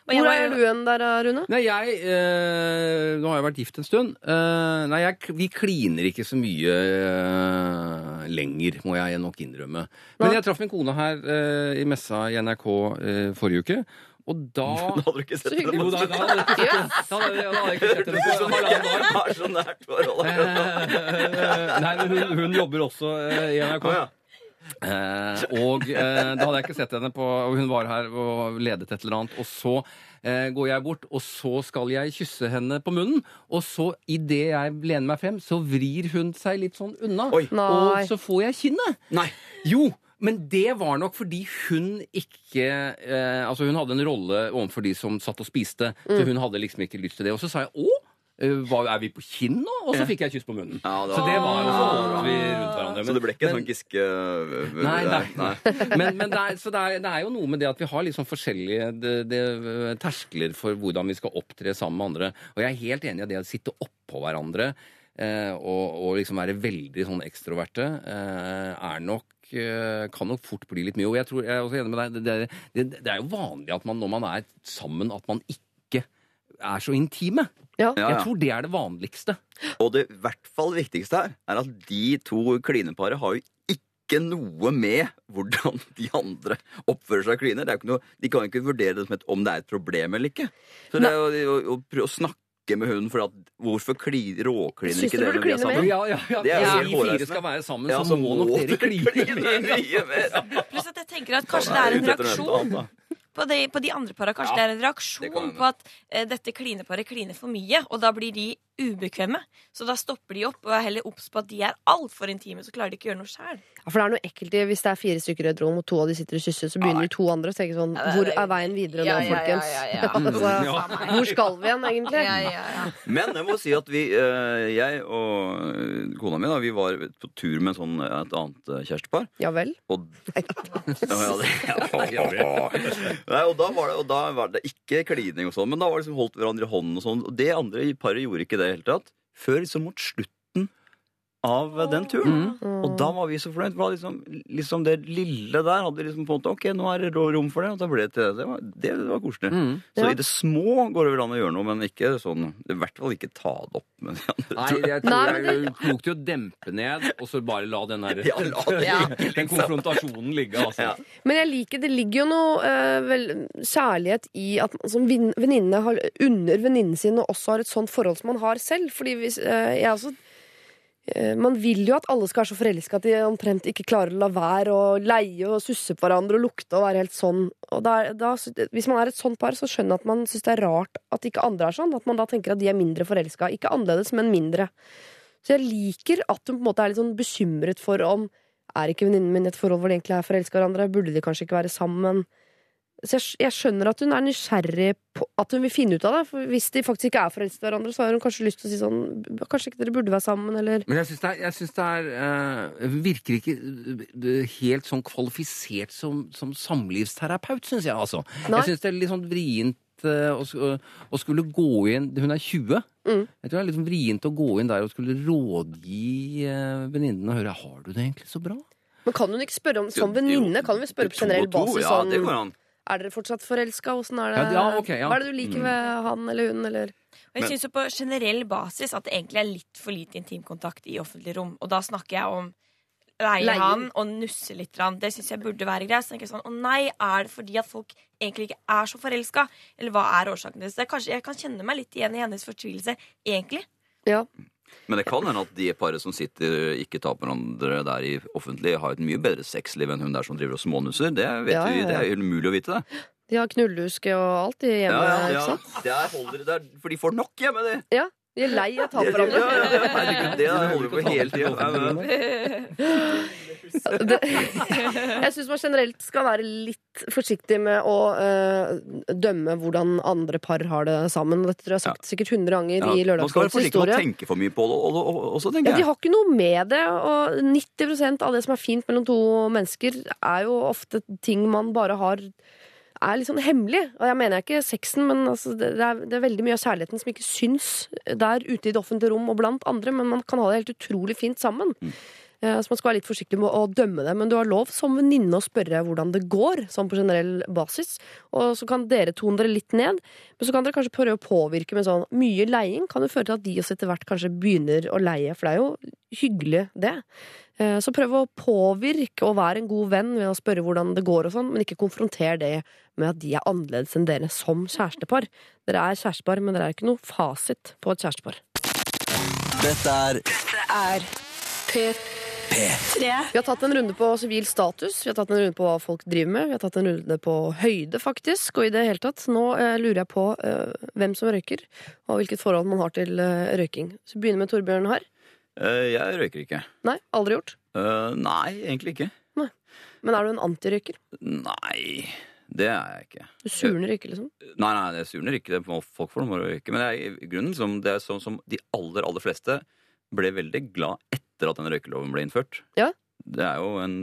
Hvor er du hen der, Rune? Nei, jeg øh, Nå har jeg vært gift en stund. Eh, nei, jeg, vi kliner ikke så mye øh, lenger, må jeg nok innrømme. Men jeg traff min kone her øh, i messa i NRK forrige uke, og da Da hadde du ikke sett det. Jo, da, da hadde jeg ikke sett henne på halvannen dag. har så nært forhold. Nei, men hun, hun jobber også i NRK. Eh, og eh, da hadde jeg ikke sett henne på Og hun var her og ledet et eller annet. Og så eh, går jeg bort, og så skal jeg kysse henne på munnen. Og så, idet jeg lener meg frem, så vrir hun seg litt sånn unna. Oi. Nei. Og så får jeg kinnet. Nei. Jo! Men det var nok fordi hun ikke eh, Altså, hun hadde en rolle overfor de som satt og spiste, så hun hadde liksom ikke lyst til det. Og så sa jeg å, hva, er vi på kinn nå? Og så fikk jeg kyss på munnen. Ja, det Så det var jo så holdt vi rundt hverandre. Så det ble ikke en sånn Giske øh, Nei, nei. nei. Men, men det, er, så det, er, det er jo noe med det at vi har litt sånn forskjellige det, det, terskler for hvordan vi skal opptre sammen med andre. Og jeg er helt enig i det å sitte oppå hverandre eh, og, og liksom være veldig sånn ekstroverte eh, er nok eh, kan nok fort bli litt mye. Og jeg, tror, jeg er også enig med deg. Det, det, det, det er jo vanlig at man når man er sammen, at man ikke er så intime. Ja. Ja, Jeg tror det er det vanligste. Og det i hvert fall viktigste her er at de to klineparet har jo ikke noe med hvordan de andre oppfører seg og kliner. Det er jo ikke noe, de kan jo ikke vurdere det som et, om det er et problem eller ikke. Så det er jo å, å prøve å snakke med hunden. For at, hvorfor kli, råkliner ikke dere når vi er sammen? Ja, ja, ja. Det er Hvis jo vi fire skal være sammen, Ja, så må nok dere kline kline mer. mye mer. Pluss at jeg tenker at kanskje det er en reaksjon. På de, på de andre para. Kanskje Ja, det er en reaksjon på at eh, dette klineparet kliner for mye, og da blir de ubekvemme. Så da stopper de opp og er heller obs på at de er altfor intime, så klarer de ikke å gjøre noe sjæl. Ja, for det er noe ekkelt i hvis det er fire stykker i et rom, og to av de sitter og kysser, så begynner de to andre å tenke sånn Hvor er veien videre nå, Ja, ja, ja, folkens? ja, ja. altså, hvor skal vi igjen, egentlig? Ja, ja, ja. Men jeg må si at vi, eh, jeg og eh, kona mi da, vi var på tur med sånn, et annet eh, kjærestepar. Ja vel? Og, ja, ja, det, ja. Nei, og da var det, og da var det ikke klining og sånn, men da var det liksom holdt hverandre i hånden og sånn. Og det andre paret gjorde ikke det det hele tatt. Før liksom mot slutten av den turen. Og da var vi så fornøyd. For liksom, liksom det lille der hadde liksom på en måte Ok, nå er det rom for det. Og da ble det til det. Det var, det var koselig. Mm. Så Ja. i det små går det vel an å gjøre noe, men ikke sånn I hvert fall ikke ta det opp med de andre. Nei, jeg tror det er klokt å dempe ned, og så bare la den der Ja, la det ja. Den konfrontasjonen ligge, altså. Ja. Men jeg liker, det ligger jo noe uh, vel, kjærlighet i at man som venninne har under venninnen sin og også har et sånt forhold som man har selv. Fordi hvis, uh, jeg også man vil jo at alle skal være så forelska at de omtrent ikke klarer å la være å leie og susse på hverandre og lukte og være helt sånn. Og da, er- da, hvis man er et sånt par, så skjønner jeg at man syns det er rart at ikke andre er sånn. At man da tenker at de er mindre forelska. Ikke annerledes, men mindre. Så jeg liker at hun på en måte er litt sånn bekymret for om er ikke venninnen min i et forhold hvor de egentlig er forelska hverandre? Burde de kanskje ikke være sammen? Så jeg, jeg skjønner at hun er nysgjerrig på at hun vil finne ut av det. For hvis de faktisk ikke er forelsket i hverandre, så har hun kanskje lyst til å si sånn Kanskje ikke dere burde være sammen, eller Men jeg syns det er, jeg synes det er eh, Virker ikke eh, helt sånn kvalifisert som, som samlivsterapeut, syns jeg, altså. Nei. Jeg syns det er litt sånn vrient eh, å, å skulle gå inn Hun er 20. Mm. Jeg tror det er litt sånn vrient å gå inn der og skulle rådgi uh, venninnen og høre Har du det egentlig så bra. Men kan hun ikke spørre om Som venninne kan hun spørre på generell basis Ja, sånn det går an. Er dere fortsatt forelska? Ja, ja, ok, ja. Hva er det du liker ved han eller hun, eller Og jeg syns på generell basis at det egentlig er litt for lite intimkontakt i offentlig rom. Og da snakker jeg om leie han og nusse litt. Det syns jeg burde være greit. Så tenker jeg sånn, Å nei, er det fordi at folk egentlig ikke er så forelska? Eller hva er årsaken til det? Så er kanskje, jeg kan kjenne meg litt igjen i hennes fortvilelse, egentlig. Ja. Men det kan hende at de paret som sitter ikke tar på hverandre der i offentlig, har et mye bedre sexliv enn hun der som driver og smånusser. Det vet Ja, ja, ja, Vi, det er umulig å vite det. De har knullehuske og alt i hjemme, Ja, ja, ikke sant? Det er, holder, det er, for de får nok hjemme, de. Ja. De er lei av å ta på Ja, ja, hverandre. ja, herregud, det holder vi på hele tida. Det, jeg syns man generelt skal være litt forsiktig med å uh, dømme hvordan andre par har det sammen. Dette tror jeg har sagt sikkert 100 ganger i Man skal være Lørdagsrådets forsiktig med å tenke for mye på det og- og- og- også, Ja, de har ikke noe med det, og 90% av det som er fint mellom to mennesker, er jo ofte ting man bare har er litt sånn hemmelig. Og jeg mener ikke sexen, men altså, det, er, det er veldig mye av kjærligheten som ikke syns der ute i det offentlige rom og blant andre, men man kan ha det helt utrolig fint sammen. Eh, Så man skal være litt forsiktig med å dømme det, men du har lov som venninne å spørre hvordan det går, sånn på generell basis. Og så kan dere tone dere litt ned, men så kan dere kanskje prøve å påvirke med sånn Mye leiing kan jo føre til at de også etter hvert kanskje begynner å leie, for det er jo hyggelig, det. Eh, Så prøv å påvirke og være en god venn ved å spørre hvordan det går og sånn, men ikke konfronter det med at de er annerledes enn dere som kjærestepar. Dere er kjærestepar, men dere er ikke noe fasit på et kjærestepar. Dette er Er P3. Vi har tatt en runde på sivil status, vi har tatt en runde på hva folk driver med, vi har tatt en runde på høyde, faktisk, og i det hele tatt. Nå eh, lurer jeg på eh, hvem som røyker, og hvilket forhold man har til eh, røyking. Så vi begynner med Torbjørn her. Eh, Jeg røyker ikke. Nei, aldri gjort. Eh, Nei, egentlig ikke. Men er du en antirøyker? Nei, det er jeg ikke. Du surner ikke, liksom? Nei, nei, det surner ikke. Det må folk får noe å røyke. Men det er, i grunnen liksom, det er sånn som de aller, aller fleste ble veldig glad etter at den røykeloven ble innført. Ja. Det er jo en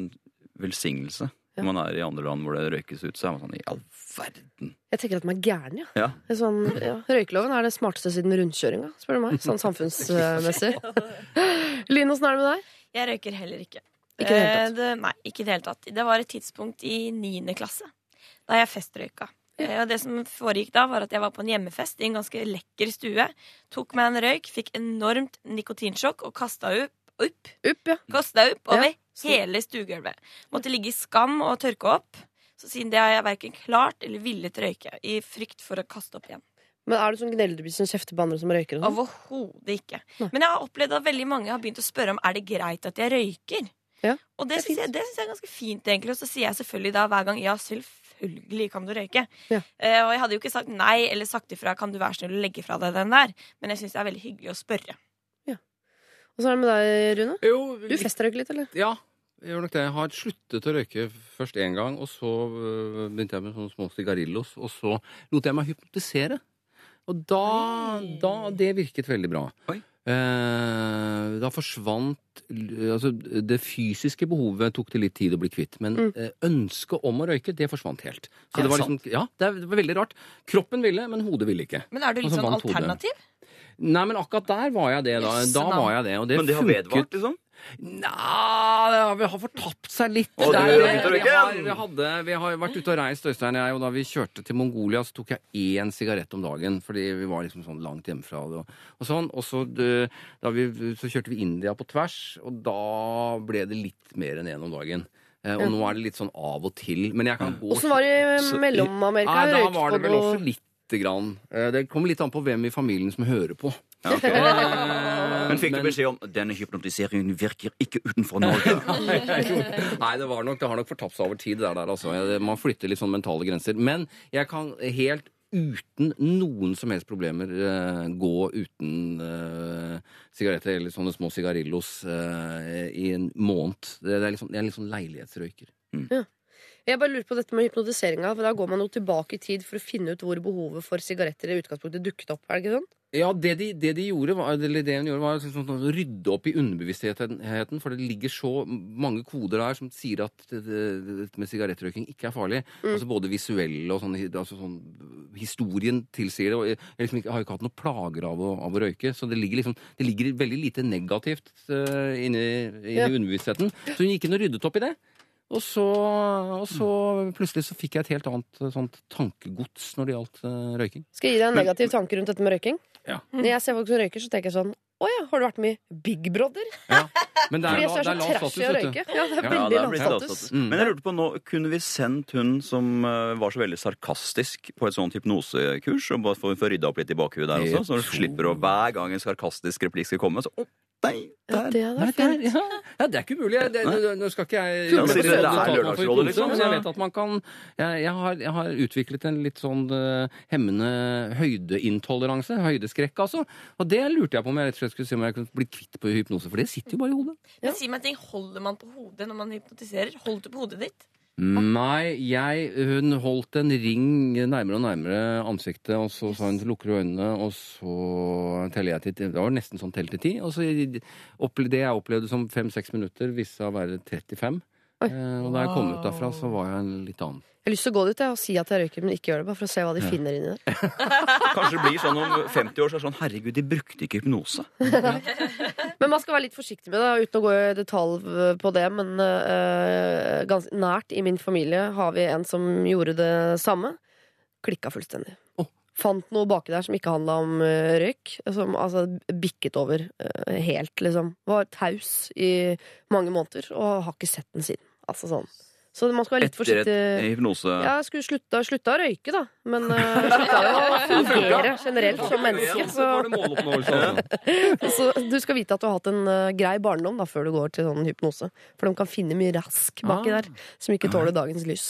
velsignelse. Ja. Når man er i andre land hvor det røykes ut, så er man sånn i all verden. Jeg tenker at man er gæren, ja. Ja. Er sånn, ja. Røykeloven er det smarteste siden rundkjøringa, spør du meg. Sånn samfunnsmessig. Line, åssen er det med deg? Jeg røyker heller ikke. Ikke i det hele tatt? Eh, det, nei, ikke i det hele tatt. Det var et tidspunkt i niende klasse da jeg festrøyka. Eh, Og det som foregikk da, var at jeg var på en hjemmefest i en ganske lekker stue. Tok meg en røyk, fikk enormt nikotinsjokk og kasta opp, opp, Upp, ja. kasta opp over Ja. hele stuegulvet. Måtte ligge i skam og tørke opp. Så siden det har jeg verken klart eller villet røyke, i frykt for å kaste opp igjen. Men er du sånn gnellebitt som kjefter på andre som røyker? sånn? Overhodet ikke. Men jeg har opplevd at veldig mange har begynt å spørre om er det greit at jeg røyker. Ja, Og det det syns jeg, jeg er ganske fint, egentlig. Og så sier jeg selvfølgelig da hver gang ja, selvfølgelig kan du røyke. Ja. Eh, og jeg hadde jo ikke sagt nei eller sagt ifra kan du være snill å legge fra deg den der, men jeg syns det er veldig hyggelig å spørre. Og så er det med deg, Rune. Jo, Du festrøyker litt, eller? Ja, jeg gjør nok det. Jeg har sluttet å røyke først én gang, og så øh, begynte jeg med sånne små sigarillos, og så lot jeg meg hypnotisere. Og da, da Det virket veldig bra. Oi. Eh, da forsvant Altså, det fysiske behovet tok det litt tid å bli kvitt, men Mm. eh, ønsket om å røyke, det forsvant helt. Så det det var liksom, ja, det var veldig rart. Kroppen ville, men hodet ville ikke. Men er du litt sånn alternativ? hodet. Nei, men akkurat der var jeg det. Da, da var jeg det, og det Men det har funket. vedvart, liksom? Nja, vi har fortapt seg litt. Å, Der, vi, vi, har, vi, hadde, vi har vært ute og reist, Øystein og jeg, og da vi kjørte til Mongolia, så tok jeg én sigarett om dagen. Fordi vi var liksom sånn langt hjemmefra. Og, og sånn. Og så, da vi, så kjørte vi India på tvers, og da ble det litt mer enn én om dagen. Eh, og nå er det litt sånn av og til. Men jeg kan gå Åssen var det i Mellom-Amerika? Da Røykt var det på vel noe- også lite grann. Eh, Det kommer litt an på hvem i familien som hører på. Ja, ok. Men fikk du beskjed om denne hypnotiseringen virker ikke utenfor Norge? Nei, det, var nok, det har nok fortapt seg over tid. Der, der, altså. Man flytter litt sånn mentale grenser. Men jeg kan helt uten noen som helst problemer eh, gå uten uh, sigaretter eller sånne små sigarillos uh, i en måned. Det, det er liksom, jeg er litt sånn leilighetsrøyker. Jeg bare lurer på dette med hypnotiseringa. For da går man jo tilbake i tid for å finne ut hvor behovet for sigaretter i utgangspunktet dukket opp. Er det ikke sånn? Ja, det de, det de gjorde, var, eller det hun gjorde, var liksom sånn å rydde opp i underbevisstheten. For det ligger så mange koder der som sier at det, med sigarettrøyking ikke er farlig. Altså Både visuelle og sånn, altså sånn Historien tilsier det. Og jeg, jeg liksom ikke, har ikke hatt noen plager av å, av å røyke. Så det ligger liksom Det ligger veldig lite negativt uh, inni, inni Ja. underbevisstheten. Så hun gikk inn og ryddet opp i det. Og så, og så plutselig så fikk jeg et helt annet eh, sånt tankegods når det gjaldt uh, røyking. Skal jeg gi deg en negativ tanke rundt dette med røyking? Ja. Når jeg ser folk som røyker, så tenker jeg sånn Å ja, har du vært med i Big Brother? Men det Fordi er, jeg så det er så lav status, å røyke. Ja, det er Ja, veldig ja, lav status. Mm. Men jeg lurte på nå, kunne vi sendt hun som uh, var så veldig sarkastisk på et sånt hypnosekurs, og bare få rydda opp litt i bakhuet der også, så du slipper å hver gang en sarkastisk replikk skal komme, så å, nei, Ja, der. det hadde vært det er, fint. ja. ja, det er ikke umulig. Det, det, nå skal ikke jeg jeg vet Det er Lørdagsrådet, liksom, Men jeg vet at man kan Jeg, jeg, har, jeg har utviklet en litt sånn uh, hemmende høydeintoleranse. Høydeskrekk, altså. Og det lurte jeg på om jeg rett og slett skulle se om jeg kunne bli kvitt på hypnose, for det sitter jo bare i hodet. Men si meg en ting, Holder man på hodet når man hypnotiserer? Holder du på hodet ditt? Nei, jeg, hun holdt en ring nærmere og nærmere ansiktet, og så sa hun lukker du øynene, og så teller jeg til Det var nesten sånn tell til ti. Og så det jeg opplevde som fem-seks minutter, viste seg å være 35. Oi. Eh, og da jeg kom ut derfra, så var jeg en litt annen. Jeg har lyst til å gå dit jeg, og si at jeg røyker, men ikke gjør det. Bare for å se hva de finner inni der. Kanskje det blir sånn om 50 år, så er det sånn herregud, de brukte ikke hypnose. Men man skal være litt forsiktig med det, uten å gå i detalj på det. Men uh, ganske nært i min familie har vi en som gjorde det samme. Klikka fullstendig. Oh. Fant noe baki der som ikke handla om uh, røyk. Som altså bikket over uh, helt, liksom. Var taus i mange måneder og har ikke sett den siden. Altså sånn. Så man skal være litt Etter et forsiktig. hypnose. Ja, jeg skulle slutta, slutta å røyke, da. Men uh, slutta jo å fungere generelt som menneske. Så, så du skal vite at du har hatt en uh, grei barndom da, før du går til sånn hypnose. For de kan finne mye rask baki Ah. der som ikke tåler dagens lys.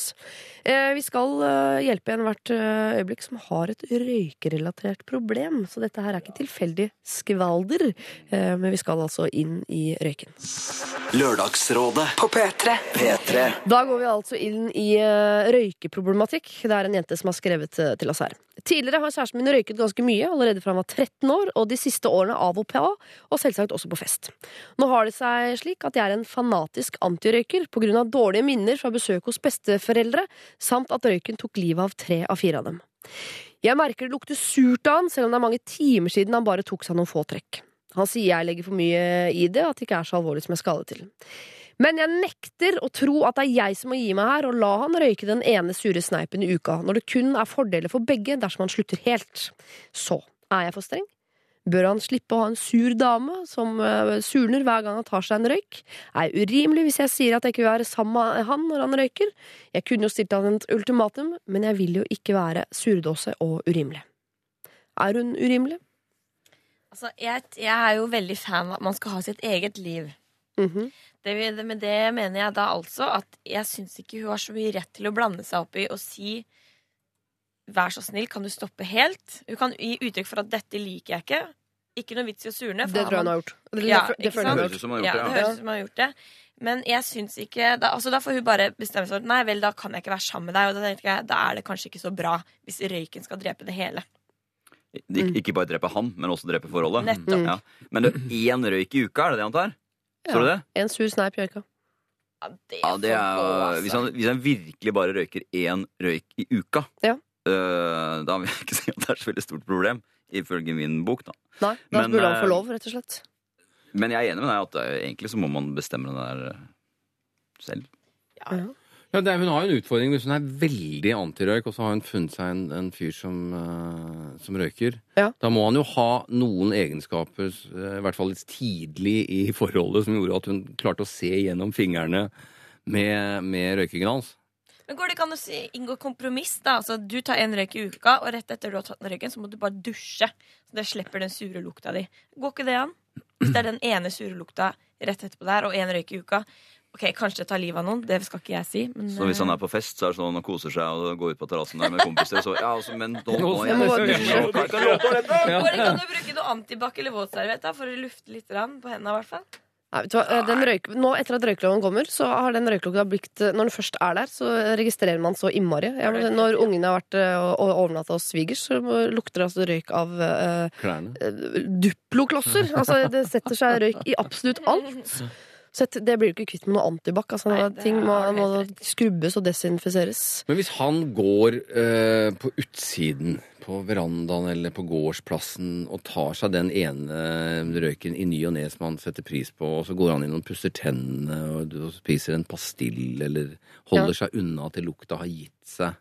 Uh, vi skal uh, hjelpe en hvert øyeblikk som har et røykerelatert problem. Så dette her er ikke tilfeldig skvalder, eh, men vi skal altså inn i røyken. Lørdagsrådet På P3. P3 Da går vi altså inn i eh, røykeproblematikk. Det er en jente som har skrevet eh, til oss her. Tidligere har kjæresten min røyket ganske mye, allerede fra han var 13 år, og de siste årene av og på, og selvsagt også på fest. Nå har det seg slik at jeg er en fanatisk antirøyker på grunn av dårlige minner fra besøk hos besteforeldre, samt at røyken tok livet av tre av fire av dem. Jeg merker det lukter surt av han, selv om det er mange timer siden han bare tok seg noen få trekk. Han sier jeg legger for mye i det, at det ikke er så alvorlig som jeg skal det til. Men jeg nekter å tro at det er jeg som må gi meg her og la han røyke den ene sure sneipen i uka, når det kun er fordeler for begge dersom han slutter helt. Så er jeg for streng? Bør han slippe å ha en sur dame som eh, surner hver gang han tar seg en røyk? Er jeg urimelig hvis jeg sier at jeg ikke vil være sammen med han når han røyker? Jeg kunne jo stilt han et ultimatum, men jeg vil jo ikke være surdåse og urimelig. Er hun urimelig? Altså, jeg, jeg er jo veldig fan av at man skal ha sitt eget liv. Mhm. Det, med det mener jeg da altså at jeg syns ikke hun har så mye rett til å blande seg opp i og si Vær så snill, kan du stoppe helt? Hun kan gi uttrykk for at 'dette liker jeg ikke'. Ikke noe vits i å surne. Det tror jeg hun har gjort. Det, Ja, høres ut som han har gjort det det. høres ut som hun har gjort det. Men jeg syns ikke da, altså da får hun bare bestemme seg for Nei vel, da kan jeg ikke være sammen med deg. Og da tenker jeg, da er det kanskje ikke så bra hvis røyken skal drepe det hele. Ik ikke bare drepe han, men også drepe forholdet. Nettopp. Ja. Men én røyk i uka, er det det han tar? Så du det? En sur sneip i øyka. Ja, det, Ja, det er, jo- altså. hvis, han, hvis han virkelig bare røyker én røyk i uka, Ja. øh, da vil jeg ikke si at det er så veldig stort problem, ifølge min bok. da. Nei, da Men, burde han få eh, lov, rett og slett. Men jeg er enig med deg at øh, egentlig så må man bestemme det der selv. Ja, Ja, det er, hun har jo en utfordring hvis hun er veldig antirøyk, og så har hun funnet seg en, en fyr som, uh, som røyker. Ja. Da må han jo ha noen egenskaper, uh, i hvert fall litt tidlig i forholdet, som gjorde at hun klarte å se gjennom fingrene med, med røykingen hans. Men går det ikke an å si, inngå kompromiss? da? Altså, Du tar en røyk i uka, og rett etter du har tatt den røyken, så må du bare dusje. Så det slipper den sure lukta di. Går ikke det an? Hvis det er den ene sure lukta rett etterpå der, og én røyk i uka. Ok, Kanskje det tar livet av noen, det skal ikke jeg si. Men, Så hvis han er på fest, så er det sånn han koser seg og går ut på terrassen der med kompiser, så ja, altså, men nå, nå, må jeg, dusje. Kan eh, å bruke noe antibac eller våtserviett da, for å lufte litt på hendene? i hvert fall? Du eh, røyk, nå Etter at røykeloven kommer, så har den røykelukta blitt eh, Når den først er der, så registrerer man så innmari. Når ungene har vært eh, og og overnatta hos svigers, så lukter det altså røyk av uh, eh, Duplo-klosser. Altså, det setter seg røyk i absolutt alt. Så det blir du ikke kvitt med noe antibac. Altså, Nei, ting må, må skrubbes og desinfiseres. Men hvis han går eh, på utsiden, på verandaen eller på gårdsplassen, og tar seg den ene røyken i ny og ne som han setter pris på, og så går han inn og pusser tennene og, og spiser en pastill, eller holder seg unna til lukta har gitt seg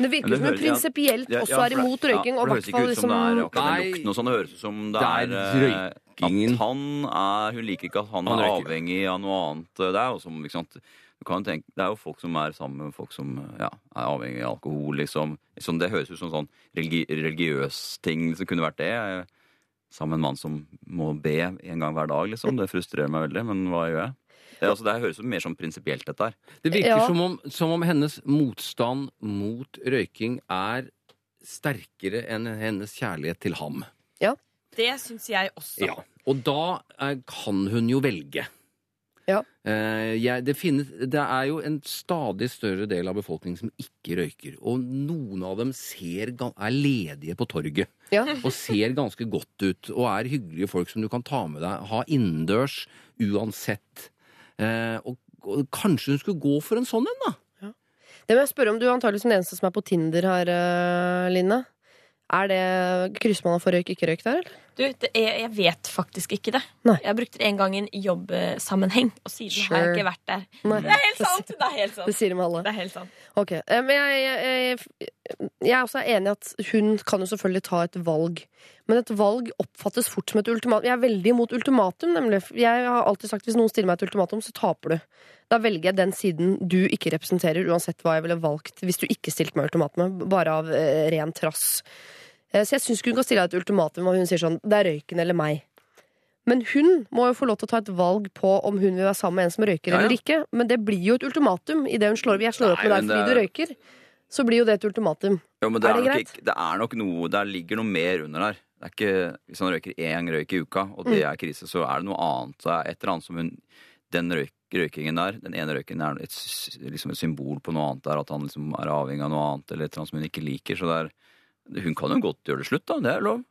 det virker Men det som hun prinsipielt ja, Ja, også er imot røyking. ja, og det høres ikke ut som det er liksom akkurat den lukten og sånn. Det høres ut som det, Det er, er eh. At han er Hun liker ikke at han, Han er avhengig av noe annet. Det er jo som, ikke sant du kan tenke, det er jo folk som er sammen med folk som ja, er avhengig av alkohol, liksom. Sånn, det høres ut som sånn religi religiøs ting som kunne vært det. Jeg- Sammen med en mann som må be en gang hver dag, liksom. Det frustrerer meg veldig, men hva gjør jeg? Det, altså, det høres ut mer som prinsipielt, dette her. Det virker Ja. som, om, som om hennes motstand mot røyking er sterkere enn hennes kjærlighet til ham. Det syns jeg også. Ja, og da eh, kan hun jo velge. Ja. Eh, jeg, det, finnes, det er jo en stadig større del av befolkningen som ikke røyker. Og noen av dem ser, er ledige på torget. Ja. Og ser ganske godt ut. Og er hyggelige folk som du kan ta med deg. Ha innendørs uansett. Eh, og, og kanskje hun skulle gå for en sånn en, da? Det må jeg spørre om. Du er antakeligvis den eneste som er på Tinder her, eh, Line. Er det Krysser man av for røyk, ikke røyk der, eller? Du, det er, jeg vet faktisk ikke det. Nei. Jeg har brukt det en gang i en jobbsammenheng, og siden har jeg ikke vært der. Nei. Det er helt sant! Det er helt Det sier de alle. Det er helt sant. Ok, eh, men jeg, jeg, jeg, jeg er også enig i at hun kan jo selvfølgelig ta et valg. Men et valg oppfattes fort som et ultimatum. Jeg er veldig imot ultimatum, nemlig. Jeg har alltid sagt at hvis noen stiller meg et ultimatum, så taper du. Da velger jeg den siden du ikke representerer, uansett hva jeg ville valgt hvis du ikke stilte meg ultimatumet, bare av eh, ren trass. Eh, så jeg syns hun kan stille deg et ultimatum og hun sier sånn det er røyken eller meg. Men hun må jo få lov til å ta et valg på om hun vil være sammen med en som røyker Ja, ja. eller ikke. Men det blir jo et ultimatum i det hun slår Jeg slår opp med deg fordi er... du er- røyker. Så blir jo det et ultimatum. Jo, men det Er er, det greit? ikke, det er nok noe Der ligger noe mer under der. Det er ikke, hvis han røyker én røyk i uka, og Mm. det er krise, så er det noe annet. Er et eller annet som hun Den røyk, røykingen der, den ene røyken er et, liksom et symbol på noe annet der. At han liksom er avhengig av noe annet, eller et eller annet som hun ikke liker. Så det er Hun kan jo godt gjøre det slutt, da. Det er lov.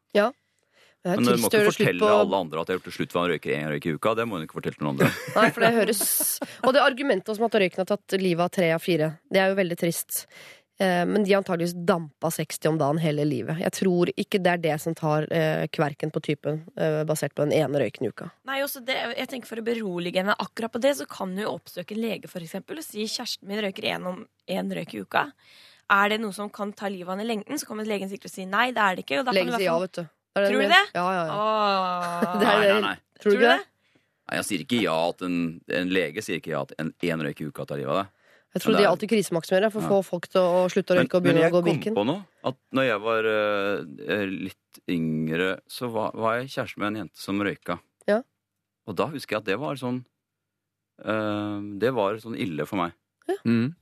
Det er Men hun må å ikke fortelle på alle andre at jeg har gjort det slutt for han røyker én røyk i uka. Det må hun ikke fortelle til noen andre. Nei, for det høres Og det argumentet om at røyken har tatt livet av tre av fire, det er jo veldig trist. Eh, Men de har antageligvis dampa 60 om dagen hele livet. Jeg tror ikke det er det som tar eh, kverken på typen, eh, basert på den ene røyken i uka. Nei, også det, jeg tenker For å berolige henne akkurat på det, så kan hun jo oppsøke en lege for eksempel, og si kjæresten min røyker én røyk i uka. Er det noe som kan ta livet av henne i lengden, så kommer legen sikkert og sier nei. det er det ikke. Og da Legen sier ja, vet du. Er Tror du det? Ja, ja, ja. Åh, Det er Nei, nei, nei. Tror Tror du ikke det? det? Nei, jeg sier ikke ja at en, en lege sier ikke ja at en én røyk i uka tar livet av deg. Jeg tror det de er- alltid krisemaksimerer for å Ja. få folk til å slutte å røyke og begynne å gå Birken. Men jeg kom på noe. At når jeg var uh, litt yngre, så var, var jeg kjæreste med en jente som røyka. Ja. Og da husker jeg at det var sånn uh, Det var sånn ille for meg. Ja. Mm.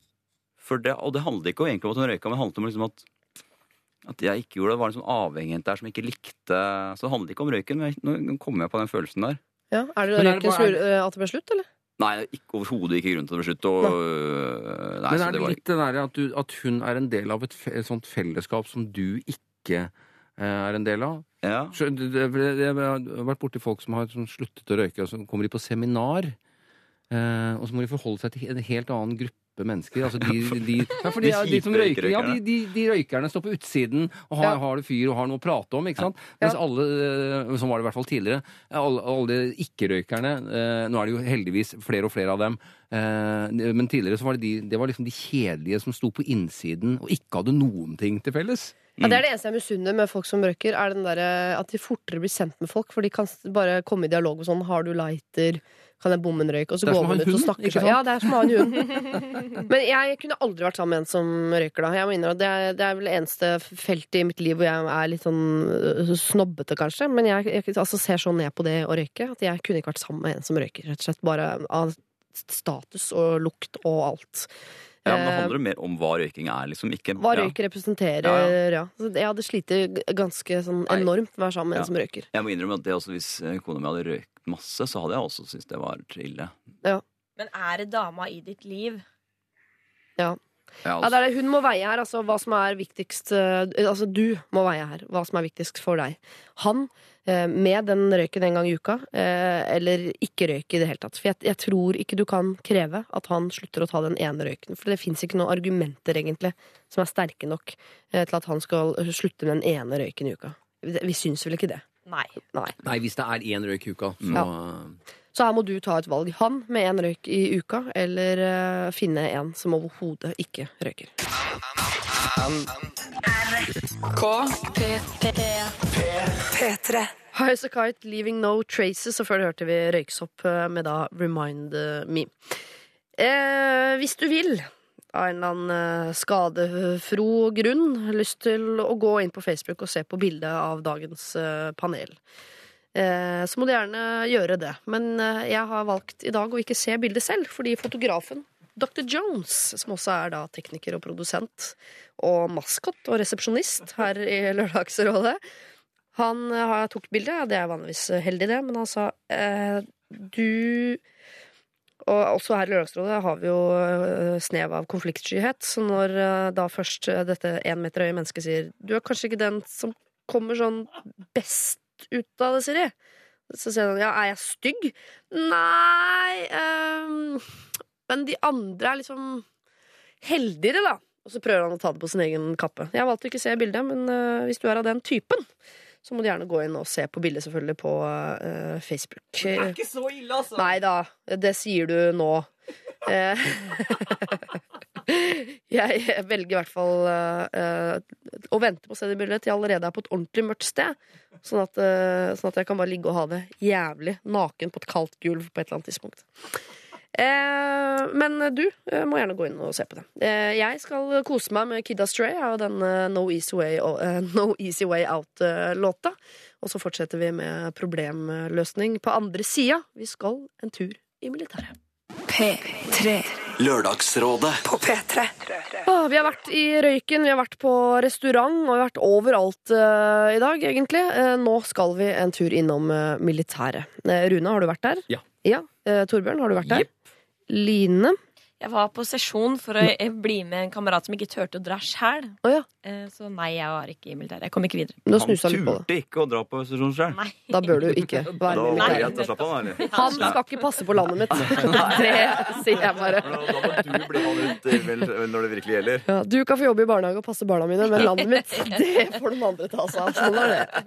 For det, og det handlet ikke egentlig om at hun røyka, men det handlet om liksom at at jeg ikke gjorde det. Det var en sånn avhengighet der som jeg ikke likte. Så det handlet ikke om røyken, men jeg, nå kom jeg på den følelsen der. Ja, er det røyken som gjorde eh, at det ble slutt, eller? Nei, ikke, overhodet ikke grunn til å beslutte. Og, øh, nei, Men er det var litt det der at, du, at hun er en del av et, fe, et sånt fellesskap som du ikke eh, er en del av? Ja. Så det- det- det- Jeg har vært borti folk som har sånn sluttet å røyke, og så kommer de på seminar. Eh, og så må de forholde seg til en helt annen gruppe mennesker. Altså de, de, ja, for de, De ja, de som røyker, ja, de, de, røykerne står på utsiden og har, har det fyr og har noe å prate om. ikke sant? Mens alle, eh, som var det i hvert fall tidligere, alle, alle de ikke-røykerne eh, Nå er det jo heldigvis flere og flere av dem. Eh, men tidligere så var det de, det var liksom de kjedelige som sto på innsiden og ikke hadde noen ting til felles. Ja, det er det eneste jeg misunner med folk som røyker, er den der, at de fortere blir sendt med folk. For de kan bare komme i dialog og sånn 'Har du lighter?' Kan jeg bomme en røyk? Og så går man ut og snakker sånn. Ja, det er som å ha en hund. Men jeg kunne aldri vært sammen med en som røyker, da. Jeg innrømme, det, er, det er vel det eneste feltet i mitt liv hvor jeg er litt sånn øh, snobbete, kanskje. Men jeg, jeg altså, ser så ned på det å røyke at jeg kunne ikke vært sammen med en som røyker. Rett og slett bare av status og lukt og alt. Ja, men det handler handler mer om hva røyking er, liksom. Ikke hva ja. røyk representerer, Ja, ja. ja. Jeg hadde slitt ganske sånn enormt med å være sammen med Ja. en som røyker. Jeg må innrømme at det også, hvis eh, kona mi hadde røykt masse, så hadde jeg også syntes det var ille. Men er det dama i ditt liv? Ja, Ja, altså, det er det. Hun må veie her, altså hva som er viktigst eh, Altså du må veie her, hva som er viktigst for deg. Han, eh, med den røyken en gang i uka, eh, eller ikke røyk i det hele tatt. For jeg, jeg tror ikke du kan kreve at han slutter å ta den ene røyken. For det fins ikke noen argumenter, egentlig, som er sterke nok til at han skal slutte med den ene røyken i uka. Vi vi syns vel ikke det. Nei. Nei. Nei, hvis det er én røyk i uka, så Ja. Så her må du ta et valg. Han med én røyk i uka, eller uh, finne en som overhodet ikke røyker. P3. High a Kite, Leaving No Traces, og før det hørte vi Røyksopp eh, med da Remind Me. Eh, hvis du vil, av en eller annen eh, skadefro grunn, lyst til å gå inn på Facebook og se på bildet av dagens panel, så må du gjerne gjøre det. Men eh, jeg har valgt i dag å ikke se bildet selv, fordi fotografen Dr. Jones, som også er da tekniker og produsent, og maskot og resepsjonist her i Lørdagsrådet, han eh, tok bildet, det er vanligvis heldig det, men han sa eh, du Og også her i Lørdagsrådet har vi jo eh, snev av konfliktskyhet, så når eh, da først eh, dette én meter høye mennesket sier du er kanskje ikke den som kommer sånn best ut av det, Siri. Så sier han ja, er jeg stygg? Nei um, Men de andre er liksom heldigere, da. Og så prøver han å ta det på sin egen kappe. Jeg valgte ikke å se bildet, men uh, hvis du er av den typen, så må du gjerne gå inn og se på bildet, selvfølgelig, på uh, Facebook. Det er ikke så ille, altså. Nei da, det sier du nå. Jeg velger i hvert fall eh, å vente på å se det bildet til jeg allerede er på et ordentlig mørkt sted. Sånn at, uh, sånn at jeg kan bare ligge og ha det jævlig naken på et kaldt gulv på et eller annet tidspunkt. Men du må gjerne gå inn og se på det. Jeg skal kose meg med Kid Astray og den No Easy Way, no Easy Way Out-låta. Og så fortsetter vi med problemløsning på andre sida. Vi skal en tur i militæret. P3. Lørdagsrådet. På P3. Åh, vi har vært i røyken, vi har vært på restaurant, og vi har vært overalt eh, i dag, egentlig. Eh, nå skal vi en tur innom uh, militæret. Eh, Rune, har du vært der? Ja. Ja. Eh, Torbjørn, har du vært der? Line? Jeg var på sesjon for å bli med en kamerat som ikke turte å dra sjæl. Oh, ja. Eh, Så nei, jeg var ikke i militæret. Jeg kom ikke videre. Nå han turte ikke å dra på sesjon sjøl. Da bør du ikke være med det militær. greit å slappe av, eller? Han skal ikke passe på landet mitt. Det sier jeg bare. Da må du bli han ut eh, når det virkelig gjelder. Ja, du kan få jobbe i barnehage og passe barna mine, men landet mitt, det får noen andre ta seg av. Sånn er det.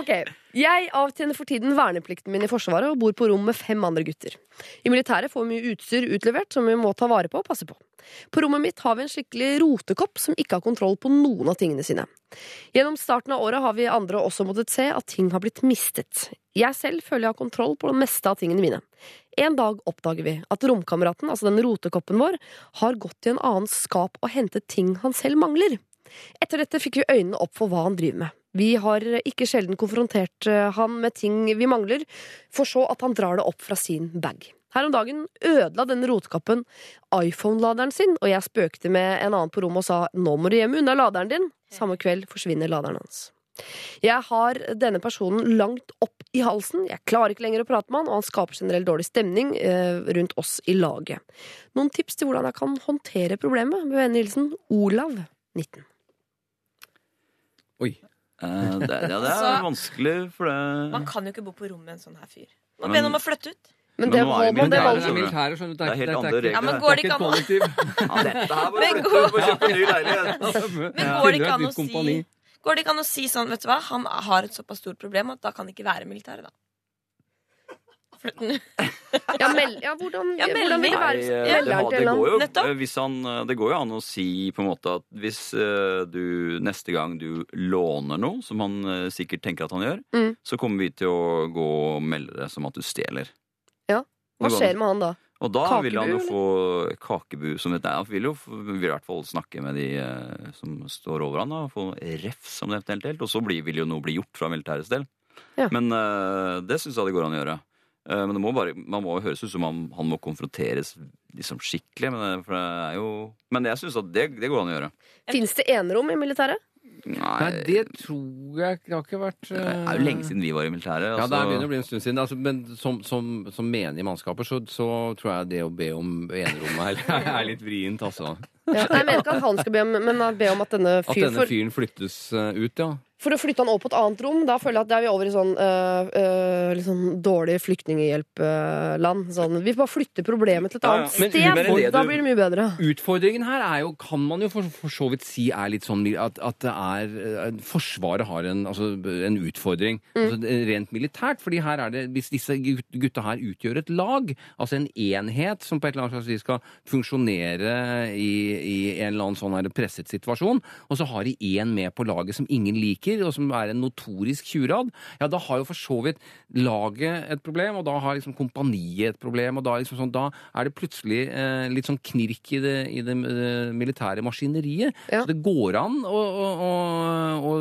Ok, Jeg avtjener for tiden verneplikten min i Forsvaret og bor på rom med fem andre gutter. I militæret får vi mye utstyr utlevert som vi må ta vare på og passe på. På rommet mitt har vi en skikkelig rotekopp som ikke har kontroll på noen av tingene sine. Gjennom starten av året har vi andre også måttet se at ting har blitt mistet. Jeg selv føler jeg har kontroll på det meste av tingene mine. En dag oppdager vi at romkameraten, altså den rotekoppen vår, har gått i en annen skap og hentet ting han selv mangler. Etter dette fikk vi øynene opp for hva han driver med. Vi har ikke sjelden konfrontert eh, han med ting vi mangler, for så at han drar det opp fra sin bag. Her om dagen ødela denne rotkappen iPhone-laderen sin, og jeg spøkte med en annen på rommet og sa nå må du hjem unna laderen din. Samme kveld forsvinner laderen hans. Jeg har denne personen langt opp i halsen, jeg klarer ikke lenger å prate med han, og han skaper generelt dårlig stemning eh, rundt oss i laget. Noen tips til hvordan jeg kan håndtere problemet? Med vennlig hilsen Olav, 19. Oi. Eh, det, ja, det er Altså, vanskelig, for det Man kan jo ikke bo på rom med en sånn her fyr. Må Men- be ham om å flytte ut. Men, Men det, nå er det Håvard, det var militæret, jo militære, skjønner du. Det er helt andre regler. Ja, men det. går det er ikke an å et kollektiv. Ja, dette her må Men du gå- flytte og kjøpe ny leilighet. Men går det ikke an å si Går det ikke an å si sånn, vet du hva, han har et såpass stort problem at da kan det ikke være militæret, da. Flytt den ja, mel, ja, hvordan, Ja, hvordan vil det være? Nei, det, det, går jo, eh, hvis han, eh, det går jo an å si på en måte at hvis eh, du neste gang du låner noe, som han sikkert tenker at han gjør, Mm. så kommer vi til å gå og melde det som at du stjeler. Ja. Hva skjer med han da? Og da vil han jo få kakebu som et han vil jo vil i hvert fall snakke med de eh, som står over han da, og få refs om det eventuelt. Og så blir, vil jo noe bli gjort fra militærets del. Ja. Men eh, det syns jeg det går an å gjøre. Eh, men det må bare, man må jo høres ut som han, han må konfronteres liksom skikkelig. Men, det, for det er jo, men jeg syns at det, det går an å gjøre. Fins det enerom i militæret? Nei, det tror jeg Det har ikke vært Det er jo lenge siden vi var i militæret. Ja, altså. det begynner å bli en stund siden. Altså, men som, som, som menige mannskaper så, så tror jeg det å be om enerom er, er litt vrient, altså. Ja. Nei, jeg mener ikke at han skal be om, men be om at denne At denne fyren flyttes eh, ut, ja. for å flytte han over på et annet rom, da føler jeg at det er vi over i sånn øh, øh, sånn dårlig flyktninghjelp-land. Sånn, vi bare flytter problemet til et Ja, ja. annet Men- sted. men det da du- blir det mye bedre. Utfordringen her er jo, kan man jo for, for så vidt si er litt sånn at, at det er Forsvaret har en, altså, en utfordring altså, rent militært. fordi her er det, hvis disse gut- gutta her utgjør et lag, altså en enhet som på et eller annet slags vis skal funksjonere i, i en eller annen sånn presset situasjon, og så har de én med på laget som ingen liker, og som er en notorisk tjurad, ja, da har jo for så vidt laget et problem, og da har liksom kompaniet et problem, og da, liksom sånn, da er det plutselig eh, litt sånn knirk i det, i det eh, militære maskineriet. Ja. Så det går an å, å, å,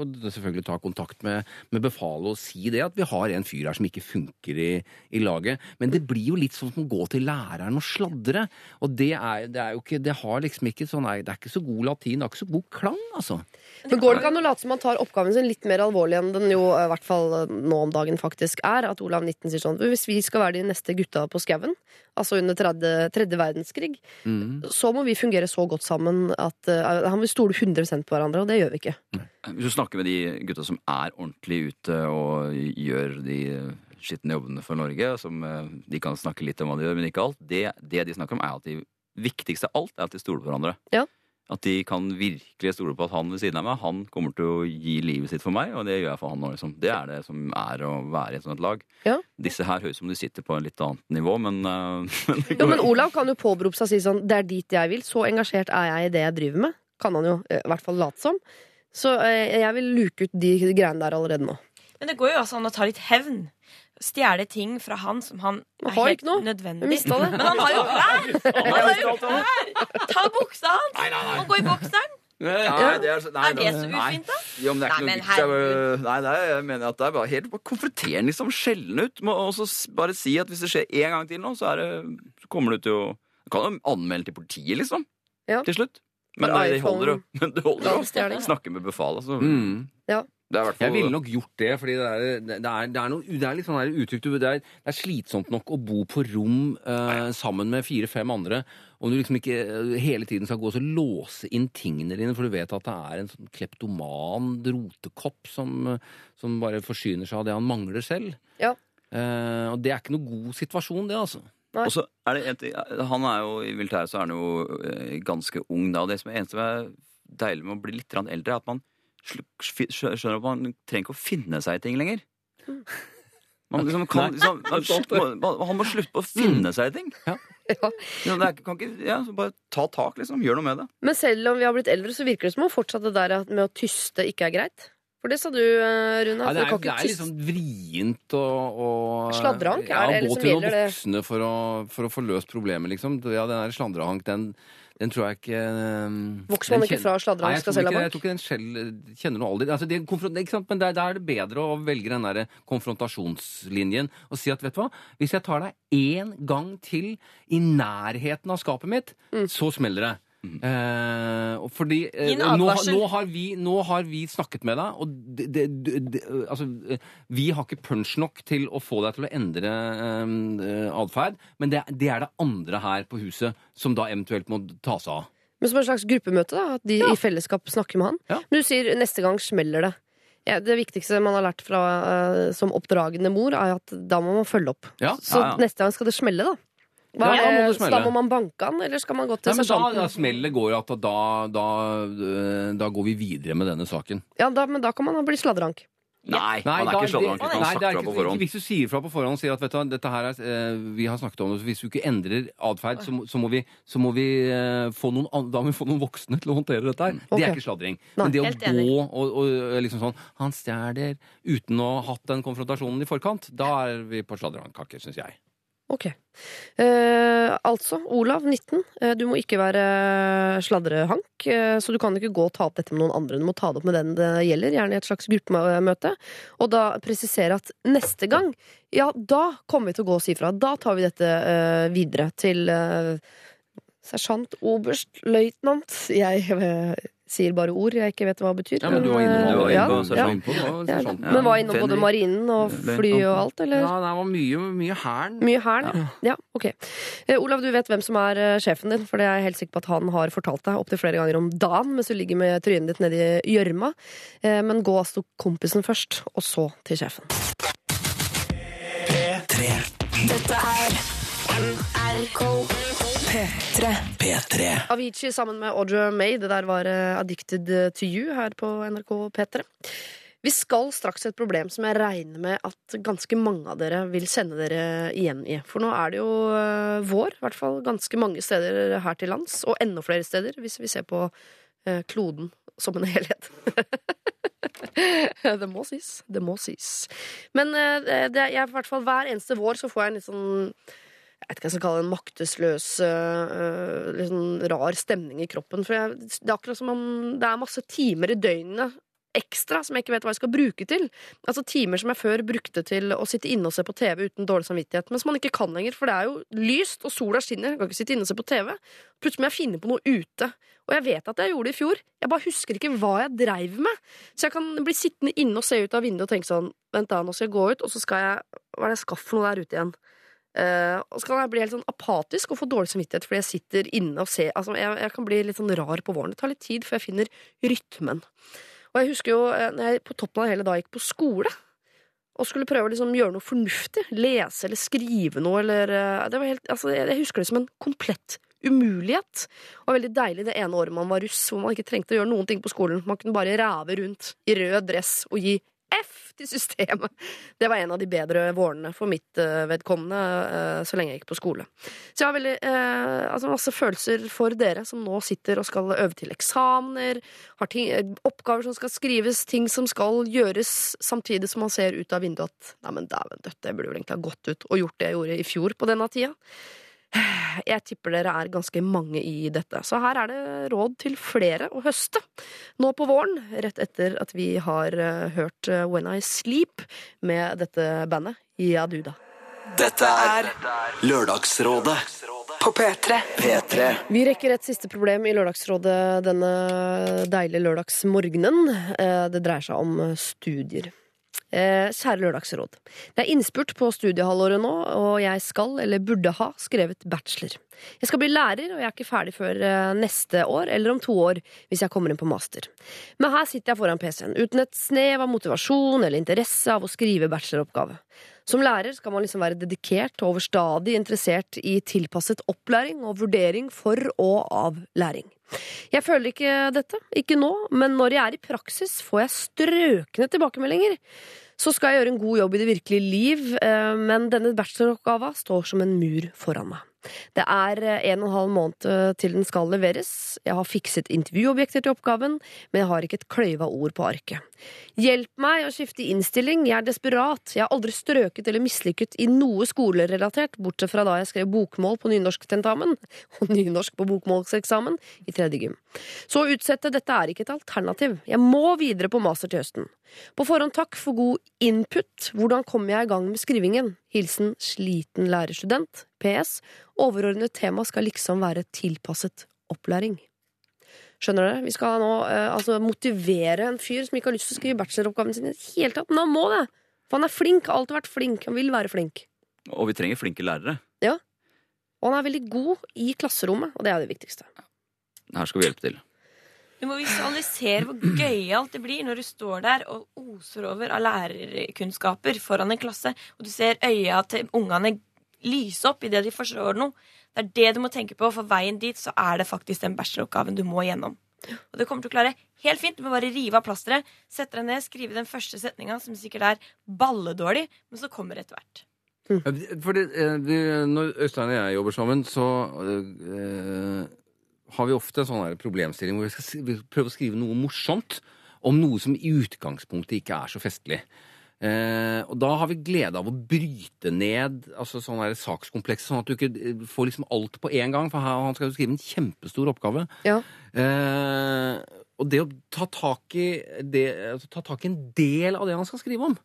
å selvfølgelig ta kontakt med, med befalet og si det, at vi har en fyr her som ikke funker i, i laget. Men det blir jo litt sånn som å gå til læreren og sladre. Og det er, det er jo ikke Det har liksom ikke sånn nei, Det er ikke så god latin, det er ikke så god klang, altså. Men går det ikke an å late som man tar oppgaven sin litt mer alvorlig enn den jo i hvert fall nå om dagen faktisk er? At Olav 19 sier sånn Hvis vi skal være de neste gutta på skauen, altså under tredje, tredje verdenskrig, Mm. så må vi fungere så godt sammen at uh, han vil stole 100% på hverandre, og det gjør vi ikke. Hvis du snakker med de gutta som er ordentlig ute og gjør de skitne jobbene for Norge, som eh, de kan snakke litt om hva de gjør, men ikke alt, det, det de snakker om, er at de viktigste av alt er at de stoler på hverandre. Ja. At de kan virkelig stole på at han ved siden av meg, han kommer til å gi livet sitt for meg, og det gjør jeg for han òg, liksom. Det er det som er å være i et sånt lag. Ja. Disse her høres ut som de sitter på en litt annet nivå, men, uh, men Jo, men Olav kan jo påberope seg og si sånn Det er dit jeg vil. Så engasjert er jeg i det jeg driver med. Kan han jo eh, i hvert fall late som. Så eh, jeg vil luke ut de greiene der allerede nå. Men det går jo også an å ta litt hevn. Stjele ting fra han som han er har helt ikke noe. nødvendig. Det. Men han har jo klær! Han har jo klær! Ta buksa hans! Og gå i bokseren. Nei, det er, så- nei, Er det så nei. ufint, da? Jo, men det er ikke Nei, noe men vits. Jeg, nei, det er, jeg mener at det er bare helt bare konfronterende, liksom sjelden ut. Må også s- bare si at hvis det skjer én gang til nå, så, er det, så kommer du til å Du kan jo anmelde til politiet, liksom. Ja. Til slutt. Men For det, det iPhone- holder jo. Men det holder jo. Stjeling. Snakke med befalet. altså. Mm. Ja. Det er Jeg ville nok gjort det, fordi det er, det er, det er, noe, det er litt sånn her uttrykk det er, det er slitsomt nok å bo på rom eh, sammen med fire-fem andre, om du liksom ikke eh, hele tiden skal gå og så låse inn tingene dine, for du vet at det er en sånn kleptoman rotekopp som, som bare forsyner seg av det han mangler selv. Ja. Eh, og det er ikke noe god situasjon, det, altså. Og så er det en ting Han er jo i militæret, så er han jo eh, ganske ung da. Og det som er eneste som er deilig med å bli litt eldre, er at man skjønner at man trenger ikke å finne seg i ting lenger. Man liksom kan, liksom, man, sl- man, han må slutte på å finne seg i ting. Ja. Ja. Ja, det er, kan ikke, ja, bare ta tak, liksom. Gjør noe med det. Men selv om vi har blitt eldre, så virker det som om fortsatt det der med å tyste ikke er greit. For det sa du, eh, Rune. Ja, det, er, det er liksom sånn vrient å, å Sladrehank, ja, å gå liksom til noen voksne for å, for å få løst problemet, liksom. Ja, den der sladrehank, den, den tror jeg ikke um, Vokser man ikke fra sladra og jeg skal tror selge bank? Jeg tror ikke den selv kjenner noe alder. Altså, det er? Men da er det bedre å velge den der konfrontasjonslinjen og si at vet du hva, hvis jeg tar deg én gang til i nærheten av skapet mitt, Mm. så smeller det. Eh, fordi eh, nå, har- nå, har vi, nå har vi snakket med deg, og det, det, det, altså, eh, vi har ikke punch nok til å få deg til å endre eh, atferd, men det, det er det andre her på huset som da eventuelt må ta seg av. Men som en slags gruppemøte, da, at de i fellesskap snakker med han. Ja. Men du sier neste gang smeller det. Ja, det viktigste man har lært fra, eh, som oppdragende mor, er at da må man følge opp. Ja, Så ja, ja. neste gang skal det smelle, da. Hva, Ja, da må er-. Da må man banke han, eller skal man gå til Nei, men da, da smellet går at da, da, eh, da går vi videre med denne saken. Ja, da, men da kan man bli sladrehank. Nei, han er da- ikke sladrehank. Du kan nei, sagt fra på forhånd. Hvis du sier fra på forhånd og sier at vet du, dette her er, eh, vi har snakket om det, så hvis du ikke endrer atferd, så, så må vi, så må vi eh, få noen, da må vi få noen voksne til å håndtere dette her. Det er ikke sladring. Men det å gå og, og liksom sånn Han stjeler uten å ha hatt den konfrontasjonen i forkant. Da er vi på sladrehankaker, syns jeg. Ok. Eh, altså, Olav, 19. eh, du må ikke være sladrehank, eh, så du kan ikke gå og ta opp dette med noen andre. Du må ta det opp med den det gjelder, gjerne i et slags gruppemøte. Og da presisere at neste gang, ja, da kommer vi til å gå og si fra. Da tar vi dette eh, videre til sersjant, oberst, løytnant. Jeg sier bare ord jeg ikke vet hva det betyr. Ja, men du var inne eh, på, inne ja, på ja. på, Ja, sersjanten. men var innom både marinen og fly og alt, eller? Ja, det var mye, mye hæren. Mye hæren? Ja. ok. Eh, Olav, du vet hvem som er eh, sjefen din, for det er jeg helt sikker på at han har fortalt deg opptil flere ganger om dagen mens du ligger med trynet ditt nedi gjørma. Eh, men gå altså kompisen først, og så til sjefen. P3. Dette er NRK P3. P3. Avicii sammen med Audra May, det der var eh, Addicted to You her på NRK P3. Vi skal straks til et problem som jeg regner med at ganske mange av dere vil kjenne dere igjen i. For nå er det jo eh, vår, i hvert fall ganske mange steder her til lands, og enda flere steder hvis vi ser på eh, kloden som en helhet. det må sies. Det må sies. Men eh, det, jeg, i hvert fall hver eneste vår så får jeg en litt sånn jeg vet ikke hva jeg skal kalle det, en maktesløs, uh, sånn rar stemning i kroppen. For jeg, det er akkurat som om det er masse timer i døgnet ekstra som jeg ikke vet hva jeg skal bruke til. Altså Timer som jeg før brukte til å sitte inne og se på TV uten dårlig samvittighet, men som man ikke kan lenger, for det er jo lyst, og sola skinner. Jeg kan ikke sitte inne og se på TV. Plutselig må jeg finne på noe ute. Og jeg vet at jeg gjorde det i fjor. Jeg bare husker ikke hva jeg dreiv med. Så jeg kan bli sittende inne og se ut av vinduet og tenke sånn Vent da, nå skal jeg gå ut, og så skal jeg Hva er det jeg skal for noe der ute igjen? Eh, og så kan jeg bli helt sånn apatisk og få dårlig samvittighet fordi jeg sitter inne og ser altså, jeg, jeg kan bli litt sånn rar på våren. Det tar litt tid før jeg finner rytmen. Og jeg husker jo eh, når jeg på toppen av det hele da gikk på skole og skulle prøve å liksom gjøre noe fornuftig. Lese eller skrive noe eller eh, det var helt, altså, jeg, jeg husker det som en komplett umulighet. Og veldig deilig det ene året man var russ, hvor man ikke trengte å gjøre noen ting på skolen. Man kunne bare ræve rundt i rød dress og gi F til systemet. Det var en av de bedre vårene for mitt eh, vedkommende eh, så lenge jeg gikk på skole. Så jeg har veldig, eh, altså masse følelser for dere som nå sitter og skal øve til eksamener, har ting, oppgaver som skal skrives, ting som skal gjøres, samtidig som man ser ut av vinduet at nei, dæven døtte, jeg burde jo egentlig ha gått ut og gjort det jeg gjorde i fjor på denne tida. Jeg tipper dere er ganske mange i dette, så her er det råd til flere å høste. Nå på våren, rett etter at vi har eh, hørt eh, When I Sleep med dette bandet i Aduda. Dette er Lørdagsrådet på P3. P3. Vi rekker et siste problem i Lørdagsrådet denne deilige lørdagsmorgenen. Eh, Det dreier seg om studier. Eh, Kjære Lørdagsråd. Det er innspurt på studiehalvåret nå, og jeg skal, eller burde ha, skrevet bachelor. Jeg skal bli lærer, og jeg er ikke ferdig før eh, neste år, eller om to år, hvis jeg kommer inn på master. Men her sitter jeg foran PC-en, uten et snev av motivasjon eller interesse av å skrive bacheloroppgave. Som lærer skal man liksom være dedikert og overstadig interessert i tilpasset opplæring og vurdering for og av læring. Jeg føler ikke dette, ikke nå, men når jeg er i praksis, får jeg strøkne tilbakemeldinger. Så skal jeg gjøre en god jobb i det virkelige liv, eh, men denne bacheloroppgava står som en mur foran meg. Det er eh, en og en halv måned eh, til den skal leveres. Jeg har fikset intervjuobjekter til oppgaven, men jeg har ikke et kløyva ord på arket. Hjelp meg å skifte innstilling, jeg er desperat. Jeg har aldri strøket eller mislykket i noe skolerelatert, bortsett fra da jeg skrev bokmål på nynorsktentamen og nynorsk på bokmålseksamen i tredje gym. Så å utsette dette er ikke et alternativ. Jeg må videre på master til høsten. På forhånd takk for god input. Hvordan kommer jeg i gang med skrivingen? Hilsen sliten lærerstudent. PS. Overordnet tema skal liksom være tilpasset opplæring. Skjønner dere? Vi skal nå eh, altså motivere en fyr som ikke har lyst til å skrive bacheloroppgaven sin i det hele tatt. Men han må det! For han er flink. Har alltid vært flink. Han vil være flink. Og vi trenger flinke lærere. Ja. Og han er veldig god i klasserommet, og det er det viktigste. Her skal vi hjelpe til. Du må visualisere hvor gøyalt det blir når du står der og oser over av lærerkunnskaper foran en klasse, og du ser øya til ungene lyse opp idet de forstår noe. Det er det du må tenke på, for veien dit så er det faktisk den bacheloroppgaven du må gjennom. Og det kommer til å klare helt fint. Du må bare rive av plasteret, sette deg ned, skrive den første setninga, som sikkert er balledårlig, men så kommer det etter hvert. For det, eh, når Øystein og jeg jobber sammen, så øh, har vi ofte en sånn her problemstilling hvor vi skal prøve å skrive noe morsomt om noe som i utgangspunktet ikke er så festlig. Eh, og da har vi glede av å bryte ned altså sånn sakskomplekser, sånn at du ikke eh, får liksom alt på en gang. For her, han skal jo skrive en kjempestor oppgave. Ja. Eh, og det å ta tak i det, altså, ta tak i en del av det han skal skrive om.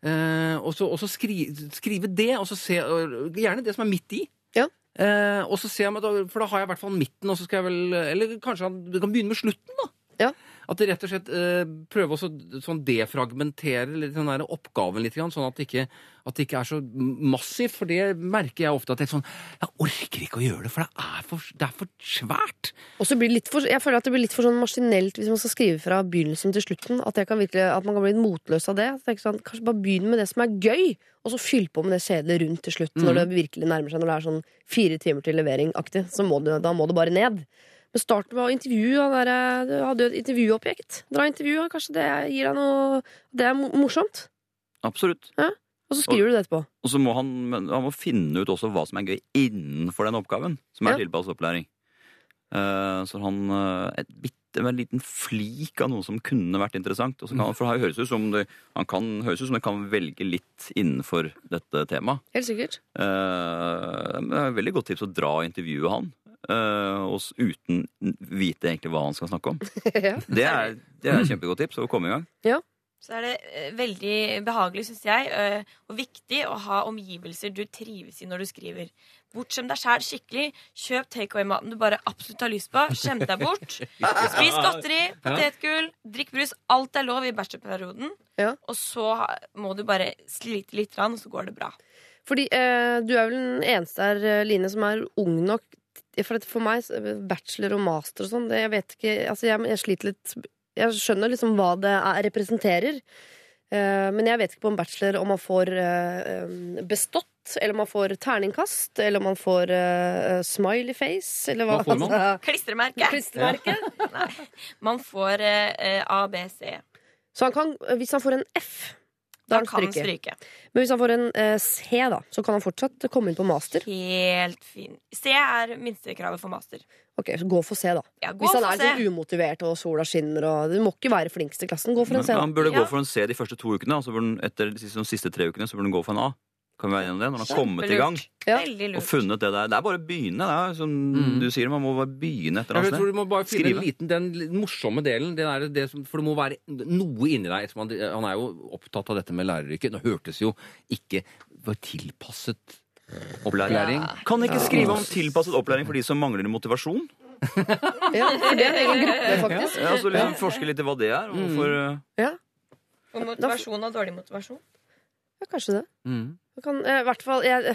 Eh, og så, skri, skrive det, og så se og Gjerne det som er midt i. Ja. Eh, og så jeg, For da har jeg i hvert fall midten, og så skal jeg vel Eller kanskje han, kan begynne med slutten, da. Ja. At det rett og slett eh, prøver å sånn defragmentere litt den der oppgaven litt, sånn at det, ikke, at det ikke er så massivt. For det merker jeg ofte at jeg er sånn Jeg orker ikke å gjøre det, for det er for, det er for svært. Og så blir det litt for, jeg føler at det blir litt for sånn maskinelt hvis man skal skrive fra begynnelsen til slutten. At, jeg kan virkelig, at man kan bli motløs av det. Sånn, kanskje bare begynn med det som er gøy, og så fyll på med det kjedelige rundt til slutt. Når det virkelig nærmer seg, når det er sånn fire timer til levering-aktig. Så må du, da må det bare ned. Men start med å intervjue. han der, Du hadde jo et intervjuobjekt. Dra intervju, kanskje det gir deg noe Det er morsomt. Absolutt. Og så skriver du det etterpå. Og så må han, han må finne ut også hva som er gøy innenfor den oppgaven, som er Ja. tilpasset opplæring. Eh, så han eh, et bitte med en liten flik av noe som kunne vært interessant. Og så kan, for det høres ut som det, han kan høres ut som det kan velge litt innenfor dette temaet. Helt sikkert. Eh, det er et veldig godt tips å dra og intervjue han. Eh, og uten vite egentlig hva han skal snakke om. ja. Det er, det er et kjempegodt tips å komme i gang. Så er det eh, veldig behagelig, syns jeg, eh, og viktig å ha omgivelser du trives i når du skriver. Bortskjem deg sjæl skikkelig. Kjøp takeaway-maten du bare absolutt har lyst på. Skjem deg bort. Spis godteri, potetgull, drikk brus. Alt er lov i bachelorperioden. Ja. Og så må du bare slite litt, og så går det bra. Fordi eh, du er vel den eneste her, Line, som er ung nok For, for meg, bachelor og master og sånn, det- jeg vet ikke Altså, jeg, jeg sliter litt Jeg skjønner liksom hva det er, representerer. Uh, men jeg vet ikke på en bachelor om man får eh, eh, bestått, eller om man får terningkast, eller om man får uh, smiley face, eller hva, Hva får man? altså, Klistremerke. klistremerke. Nei. Man får eh, eh, A, B, C. Så han kan, hvis han får en F, da Da kan han stryke. Men hvis han får en eh, C, da, så kan han fortsatt komme inn på master. Helt fin. C er minstekravet for master. Ok, så Gå for C, da. Ja, gå Hvis han for er C. litt umotivert og sola skinner og Du må ikke være flinkst i klassen. Gå for en C. da. han burde Ja. gå for en C de første to ukene, og så etter de siste, de siste tre ukene så burde han gå for en A. Kan vi være enige om det? Når han har kommet i gang Ja. Og funnet det der. Det er bare å begynne. Det er som Mm. du sier, man må bare begynne et eller Jeg tror du må bare finne Skrive. en liten, den morsomme delen. Det er det som, for det må være noe inni deg. Han, han er jo opptatt av dette med læreryrket. Det hørtes jo ikke var tilpasset opplæring. Kan ikke skrive om tilpasset opplæring for de som mangler motivasjon? Ja, for det er en egen gruppe, faktisk. Ja, altså liksom Forske litt i hva det er. Hvorfor, mm. Ja, Og motivasjon og dårlig motivasjon. ja kanskje det. Mm. Du kan, eh, i hvert fall jeg,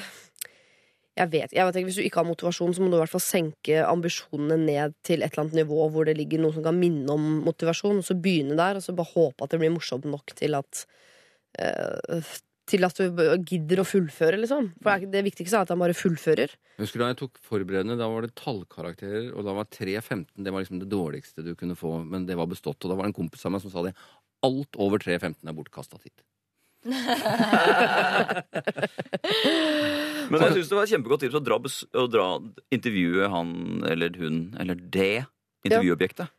jeg vet, jeg vet ikke, Hvis du ikke har motivasjon, så må du i hvert fall senke ambisjonene ned til et eller annet nivå hvor det ligger noe som kan minne om motivasjon, og så begynne der, og så bare håpe at det blir morsomt nok til at uh, til at du gidder å fullføre, liksom. For det viktigste er at han bare fullfører. Husker Da jeg tok forberedende, da var det tallkarakterer, og da var 3.15 det var liksom det dårligste du kunne få, men det var bestått. Og da var det en kompis av meg som sa det. Alt over 3.15 er bortkasta tid. Men jeg syns det var et kjempegodt tips å dra, å dra intervjue han eller hun eller det intervjuobjektet.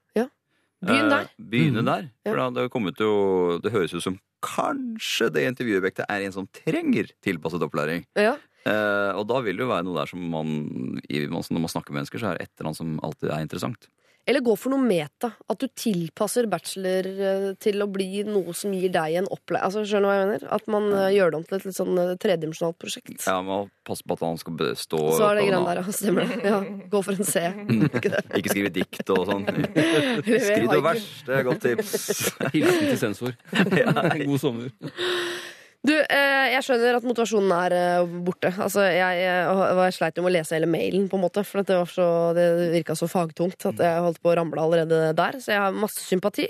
Begynn der. Eh, begynne Mhm. der. For da det kommet jo Det høres ut som kanskje det intervjuobjektet er en som trenger tilpasset opplæring. Ja. Eh, og da vil det jo være noe der som man, i, man Når man snakker med mennesker, så er det et eller annet som alltid er interessant. Eller gå for noe meta. At du tilpasser bachelor eh, til å bli noe som gir deg en opplæring. Altså, skjønner du hva jeg mener? At man ja. gjør det om til et litt sånn eh, tredimensjonalt prosjekt. Ja, Man passe på at han skal bestå. Så er det grann der, ja. Stemmer det. Ja. Gå for en C. Ikke det? Ikke skrive dikt og sånn. Haiku. og vers, det er et godt tips. Hilsen til sensor. God sommer. Du, eh, jeg skjønner at motivasjonen er eh, borte. Altså, jeg, jeg, sleit med å lese hele mailen, på en måte, for det, var så, det virka så fagtungt at jeg holdt på å ramle allerede der. Så jeg har masse sympati.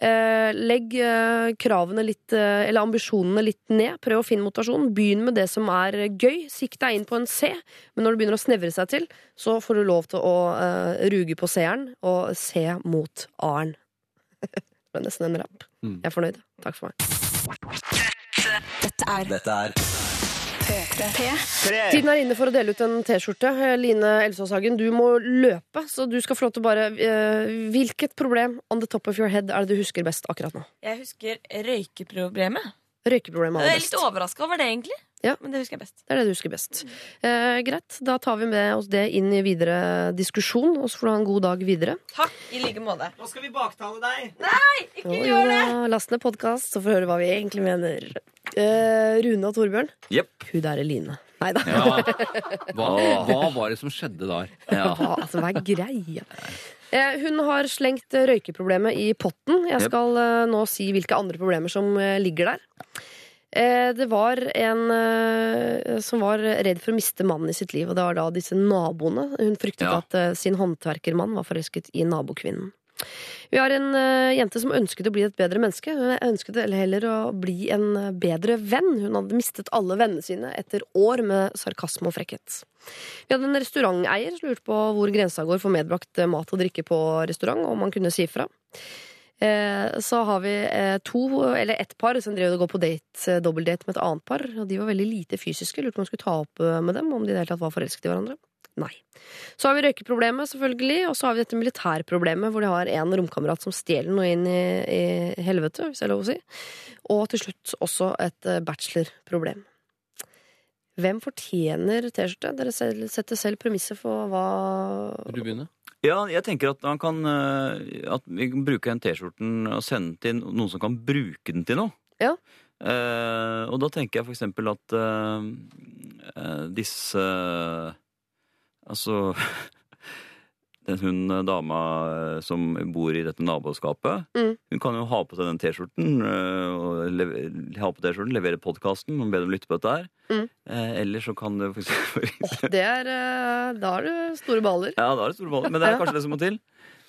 Eh, legg eh, kravene litt, eh, eller ambisjonene litt ned. Prøv å finne motivasjon. Begynn med det som er gøy. Sikt deg inn på en C, men når det begynner å snevre seg til, så får du lov til å eh, ruge på C-eren og se mot A-en. det ble nesten en rapp. Mm. Jeg er fornøyd. Takk for meg. Dette er Dette er P3. Tiden er inne for å dele ut en T-skjorte. Line Elvsåshagen, du må løpe, så du skal få lov til å bare eh, Hvilket problem on the top of your head er det du husker best akkurat nå? Jeg husker røykeproblemet. Røykeproblemet Jeg er litt overraska over det, egentlig. Ja. Men det husker jeg best. Det er det du husker best. Eh, greit, da tar vi med oss det inn i videre diskusjon, og så får du ha en god dag videre. Takk i like måte. Nå skal vi baktale deg. Nei, Ikke Og gjør det! da, last ned podkast, så får du høre hva vi egentlig mener. Eh, Rune og Torbjørn, yep. hun der er Line. Nei da. Ja. Hva, hva var det som skjedde der? Ja. Hva, altså, hva er greia? Eh, hun har slengt røykeproblemet i potten. Jeg skal eh, nå si hvilke andre problemer som eh, ligger der. Eh, det var en eh, som var redd for å miste mannen i sitt liv, og det var da disse naboene. Hun fryktet Ja. at eh, sin håndverkermann var forelsket i nabokvinnen. Vi har en jente som ønsket å bli et bedre menneske. Hun ønsket heller å bli en bedre venn. Hun hadde mistet alle vennene sine etter år med sarkasme og frekkhet. Vi hadde en restauranteier som lurte på hvor grensa går for medbrakt mat og drikke på restaurant, og om man kunne si fra. Eh, Så har vi eh, to, eller ett par som drev og gå på date, eh, med et annet par. Og de var veldig lite fysiske. Lurte på om man skulle ta opp med dem, om de i var forelsket i hverandre. Nei. Så har vi røykeproblemet, selvfølgelig, og så har vi dette militærproblemet, hvor de har en romkamerat som stjeler noe inn i, i helvete, hvis det er lov å si. Og til slutt også et bachelorproblem. Hvem fortjener T-skjorte? Dere setter selv premisset for hva Vil du begynne? Ja, jeg tenker at, man kan, eh, at vi kan bruke den T-skjorten og sende den til noen som kan bruke den til noe. Ja. Eh, og da tenker jeg for eksempel at eh, eh, disse Altså hun eh, dama eh, som bor i dette naboskapet, Mm. hun kan jo ha på seg den T-skjorten, eh, og ha på T-skjorten, levere podkasten og be dem lytte på dette her. Mm. Eh, eller så kan det for eksempel Det er Da er du store baller. Ja, da er det store baller. Men det er kanskje det som må til.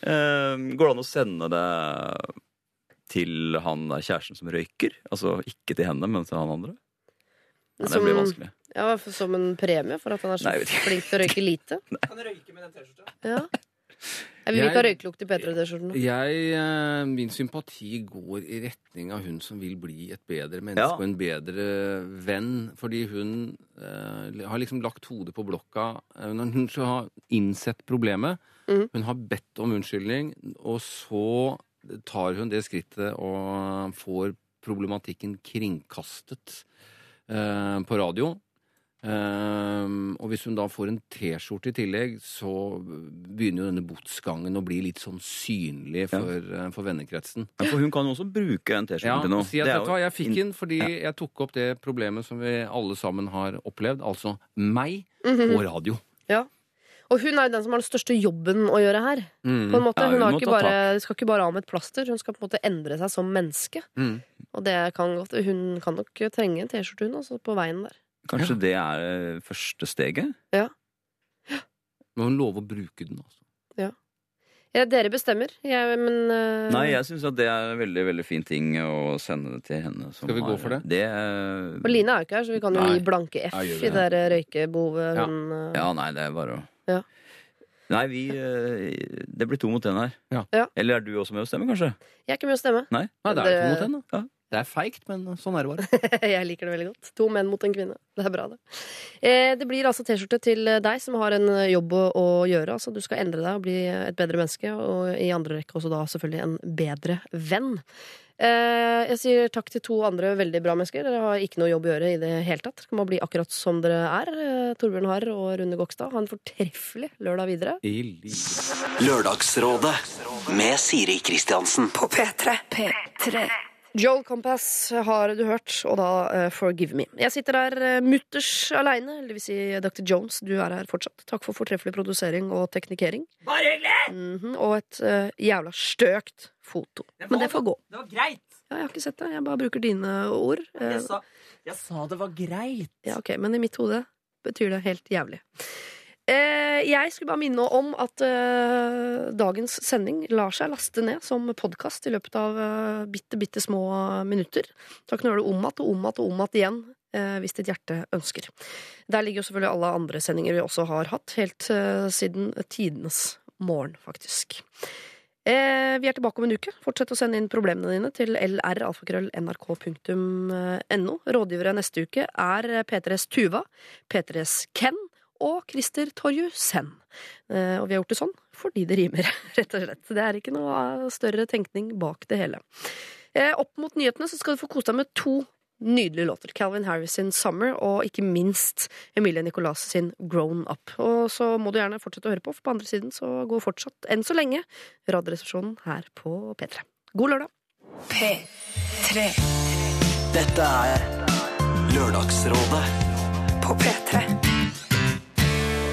Eh, går det an å sende det til han kjæresten som røyker? Altså ikke til henne, men til han andre? Ja, det blir vanskelig. Ja, for- Som en premie for at han er så Nei, flink til å røyke lite. Kan røyke med den T-skjorta. Ja. Jeg vil ikke ha røyklukt i P3-T-skjortene. Jeg, eh, min sympati går i retning av hun som vil bli et bedre menneske Ja. og en bedre venn. Fordi hun eh, har liksom lagt hodet på blokka. Eh, hun har innsett problemet, Mm. hun har bedt om unnskyldning, og så tar hun det skrittet og får problematikken kringkastet eh, på radio. Ehm, og hvis hun da får en T-skjorte i tillegg, så begynner jo denne botsgangen å bli litt sånn synlig for, ja. for vennekretsen. Ja, for hun kan jo også bruke en T-skjorte Ja, til noe. si at, Det er vet du hva, jo jeg fikk den fordi jeg tok opp det problemet som vi alle sammen har opplevd, altså meg Mhm. på radio. Ja. Og hun er jo den som har den største jobben å gjøre her. Mm. På en måte. Ja, Hun hun har ikke bare, skal ikke bare av med et plaster, hun skal på en måte endre seg som menneske. Mm. Og det kan godt, hun kan nok trenge en T-skjorte, hun, også, på veien der. Kanskje det er eh, første steget? Ja. Men hun lover å bruke den, altså. Ja, dere bestemmer, jeg, men uh... Nei, jeg syns at det er en veldig veldig fin ting å sende det til henne. som Skal vi gå for det? Det Og Line er jo ikke her, så vi kan jo Nei. gi blanke F Ja, i det. der røykebehovet Ja. hun uh... Ja, nei, det er bare å Ja. Nei, vi eh, Det blir to mot én her. Ja. Ja. Eller er du også med å stemme, kanskje? Jeg er ikke med å stemme. Nei? Nei, det er to mot én, da. Det er feigt, men sånn er det bare. Jeg liker det veldig godt. To menn mot en kvinne. Det er bra, det. Eh, det blir altså T-skjorte til deg som har en jobb å, å gjøre. Altså, du skal endre deg og bli et bedre menneske, og i andre rekke også da selvfølgelig en bedre venn. Eh, jeg sier takk til to andre veldig bra mennesker. Dere har ikke noe jobb å gjøre i det hele tatt. Dere kan bare bli akkurat som dere er. Eh, Torbjørn Harr og Rune Gokstad. Ha en fortreffelig lørdag videre. Lørdagsrådet med Siri Kristiansen. På P3. P3. Joel Compass har du hørt, og da uh, Forgive Me. Jeg sitter her uh, mutters aleine, det vil si Dr. Jones, du er her fortsatt. Takk for fortreffelig produsering og teknikering. Bare hyggelig! Mhm, og et uh, jævla støkt foto. Men det får gå. Det var greit. Ja, jeg har ikke sett det. Jeg bare bruker dine ord. Jeg sa, jeg sa det var greit. Ja, ok, Men i mitt hode betyr det helt jævlig. Eh, jeg skulle bare minne om at eh, dagens sending lar seg laste ned som podkast i løpet av eh, bitte, bitte små minutter. Så kan du gjøre det om igjen og om igjen og om igjen hvis ditt hjerte ønsker. Der ligger jo selvfølgelig alle andre sendinger vi også har hatt, helt siden tidenes morgen, faktisk. Eh, vi er tilbake om en uke. Fortsett å sende inn problemene dine til lralfakrøll.nrk.no. Rådgivere neste uke er P3s Tuva, P3s Ken og Christer Torjussen. Eh, og vi har gjort det sånn fordi det rimer, rett og slett. Det er ikke noe større tenkning bak det hele. Eh, opp mot nyhetene så skal du få kose deg med to nydelige låter. Calvin Harris sin Summer, og ikke minst Emilie Nicolas sin Grown Up. Og så må du gjerne fortsette å høre på, for på andre siden så går fortsatt, enn så lenge, Radioresepsjonen her på P3. God lørdag! P3. Dette er Lørdagsrådet På P3.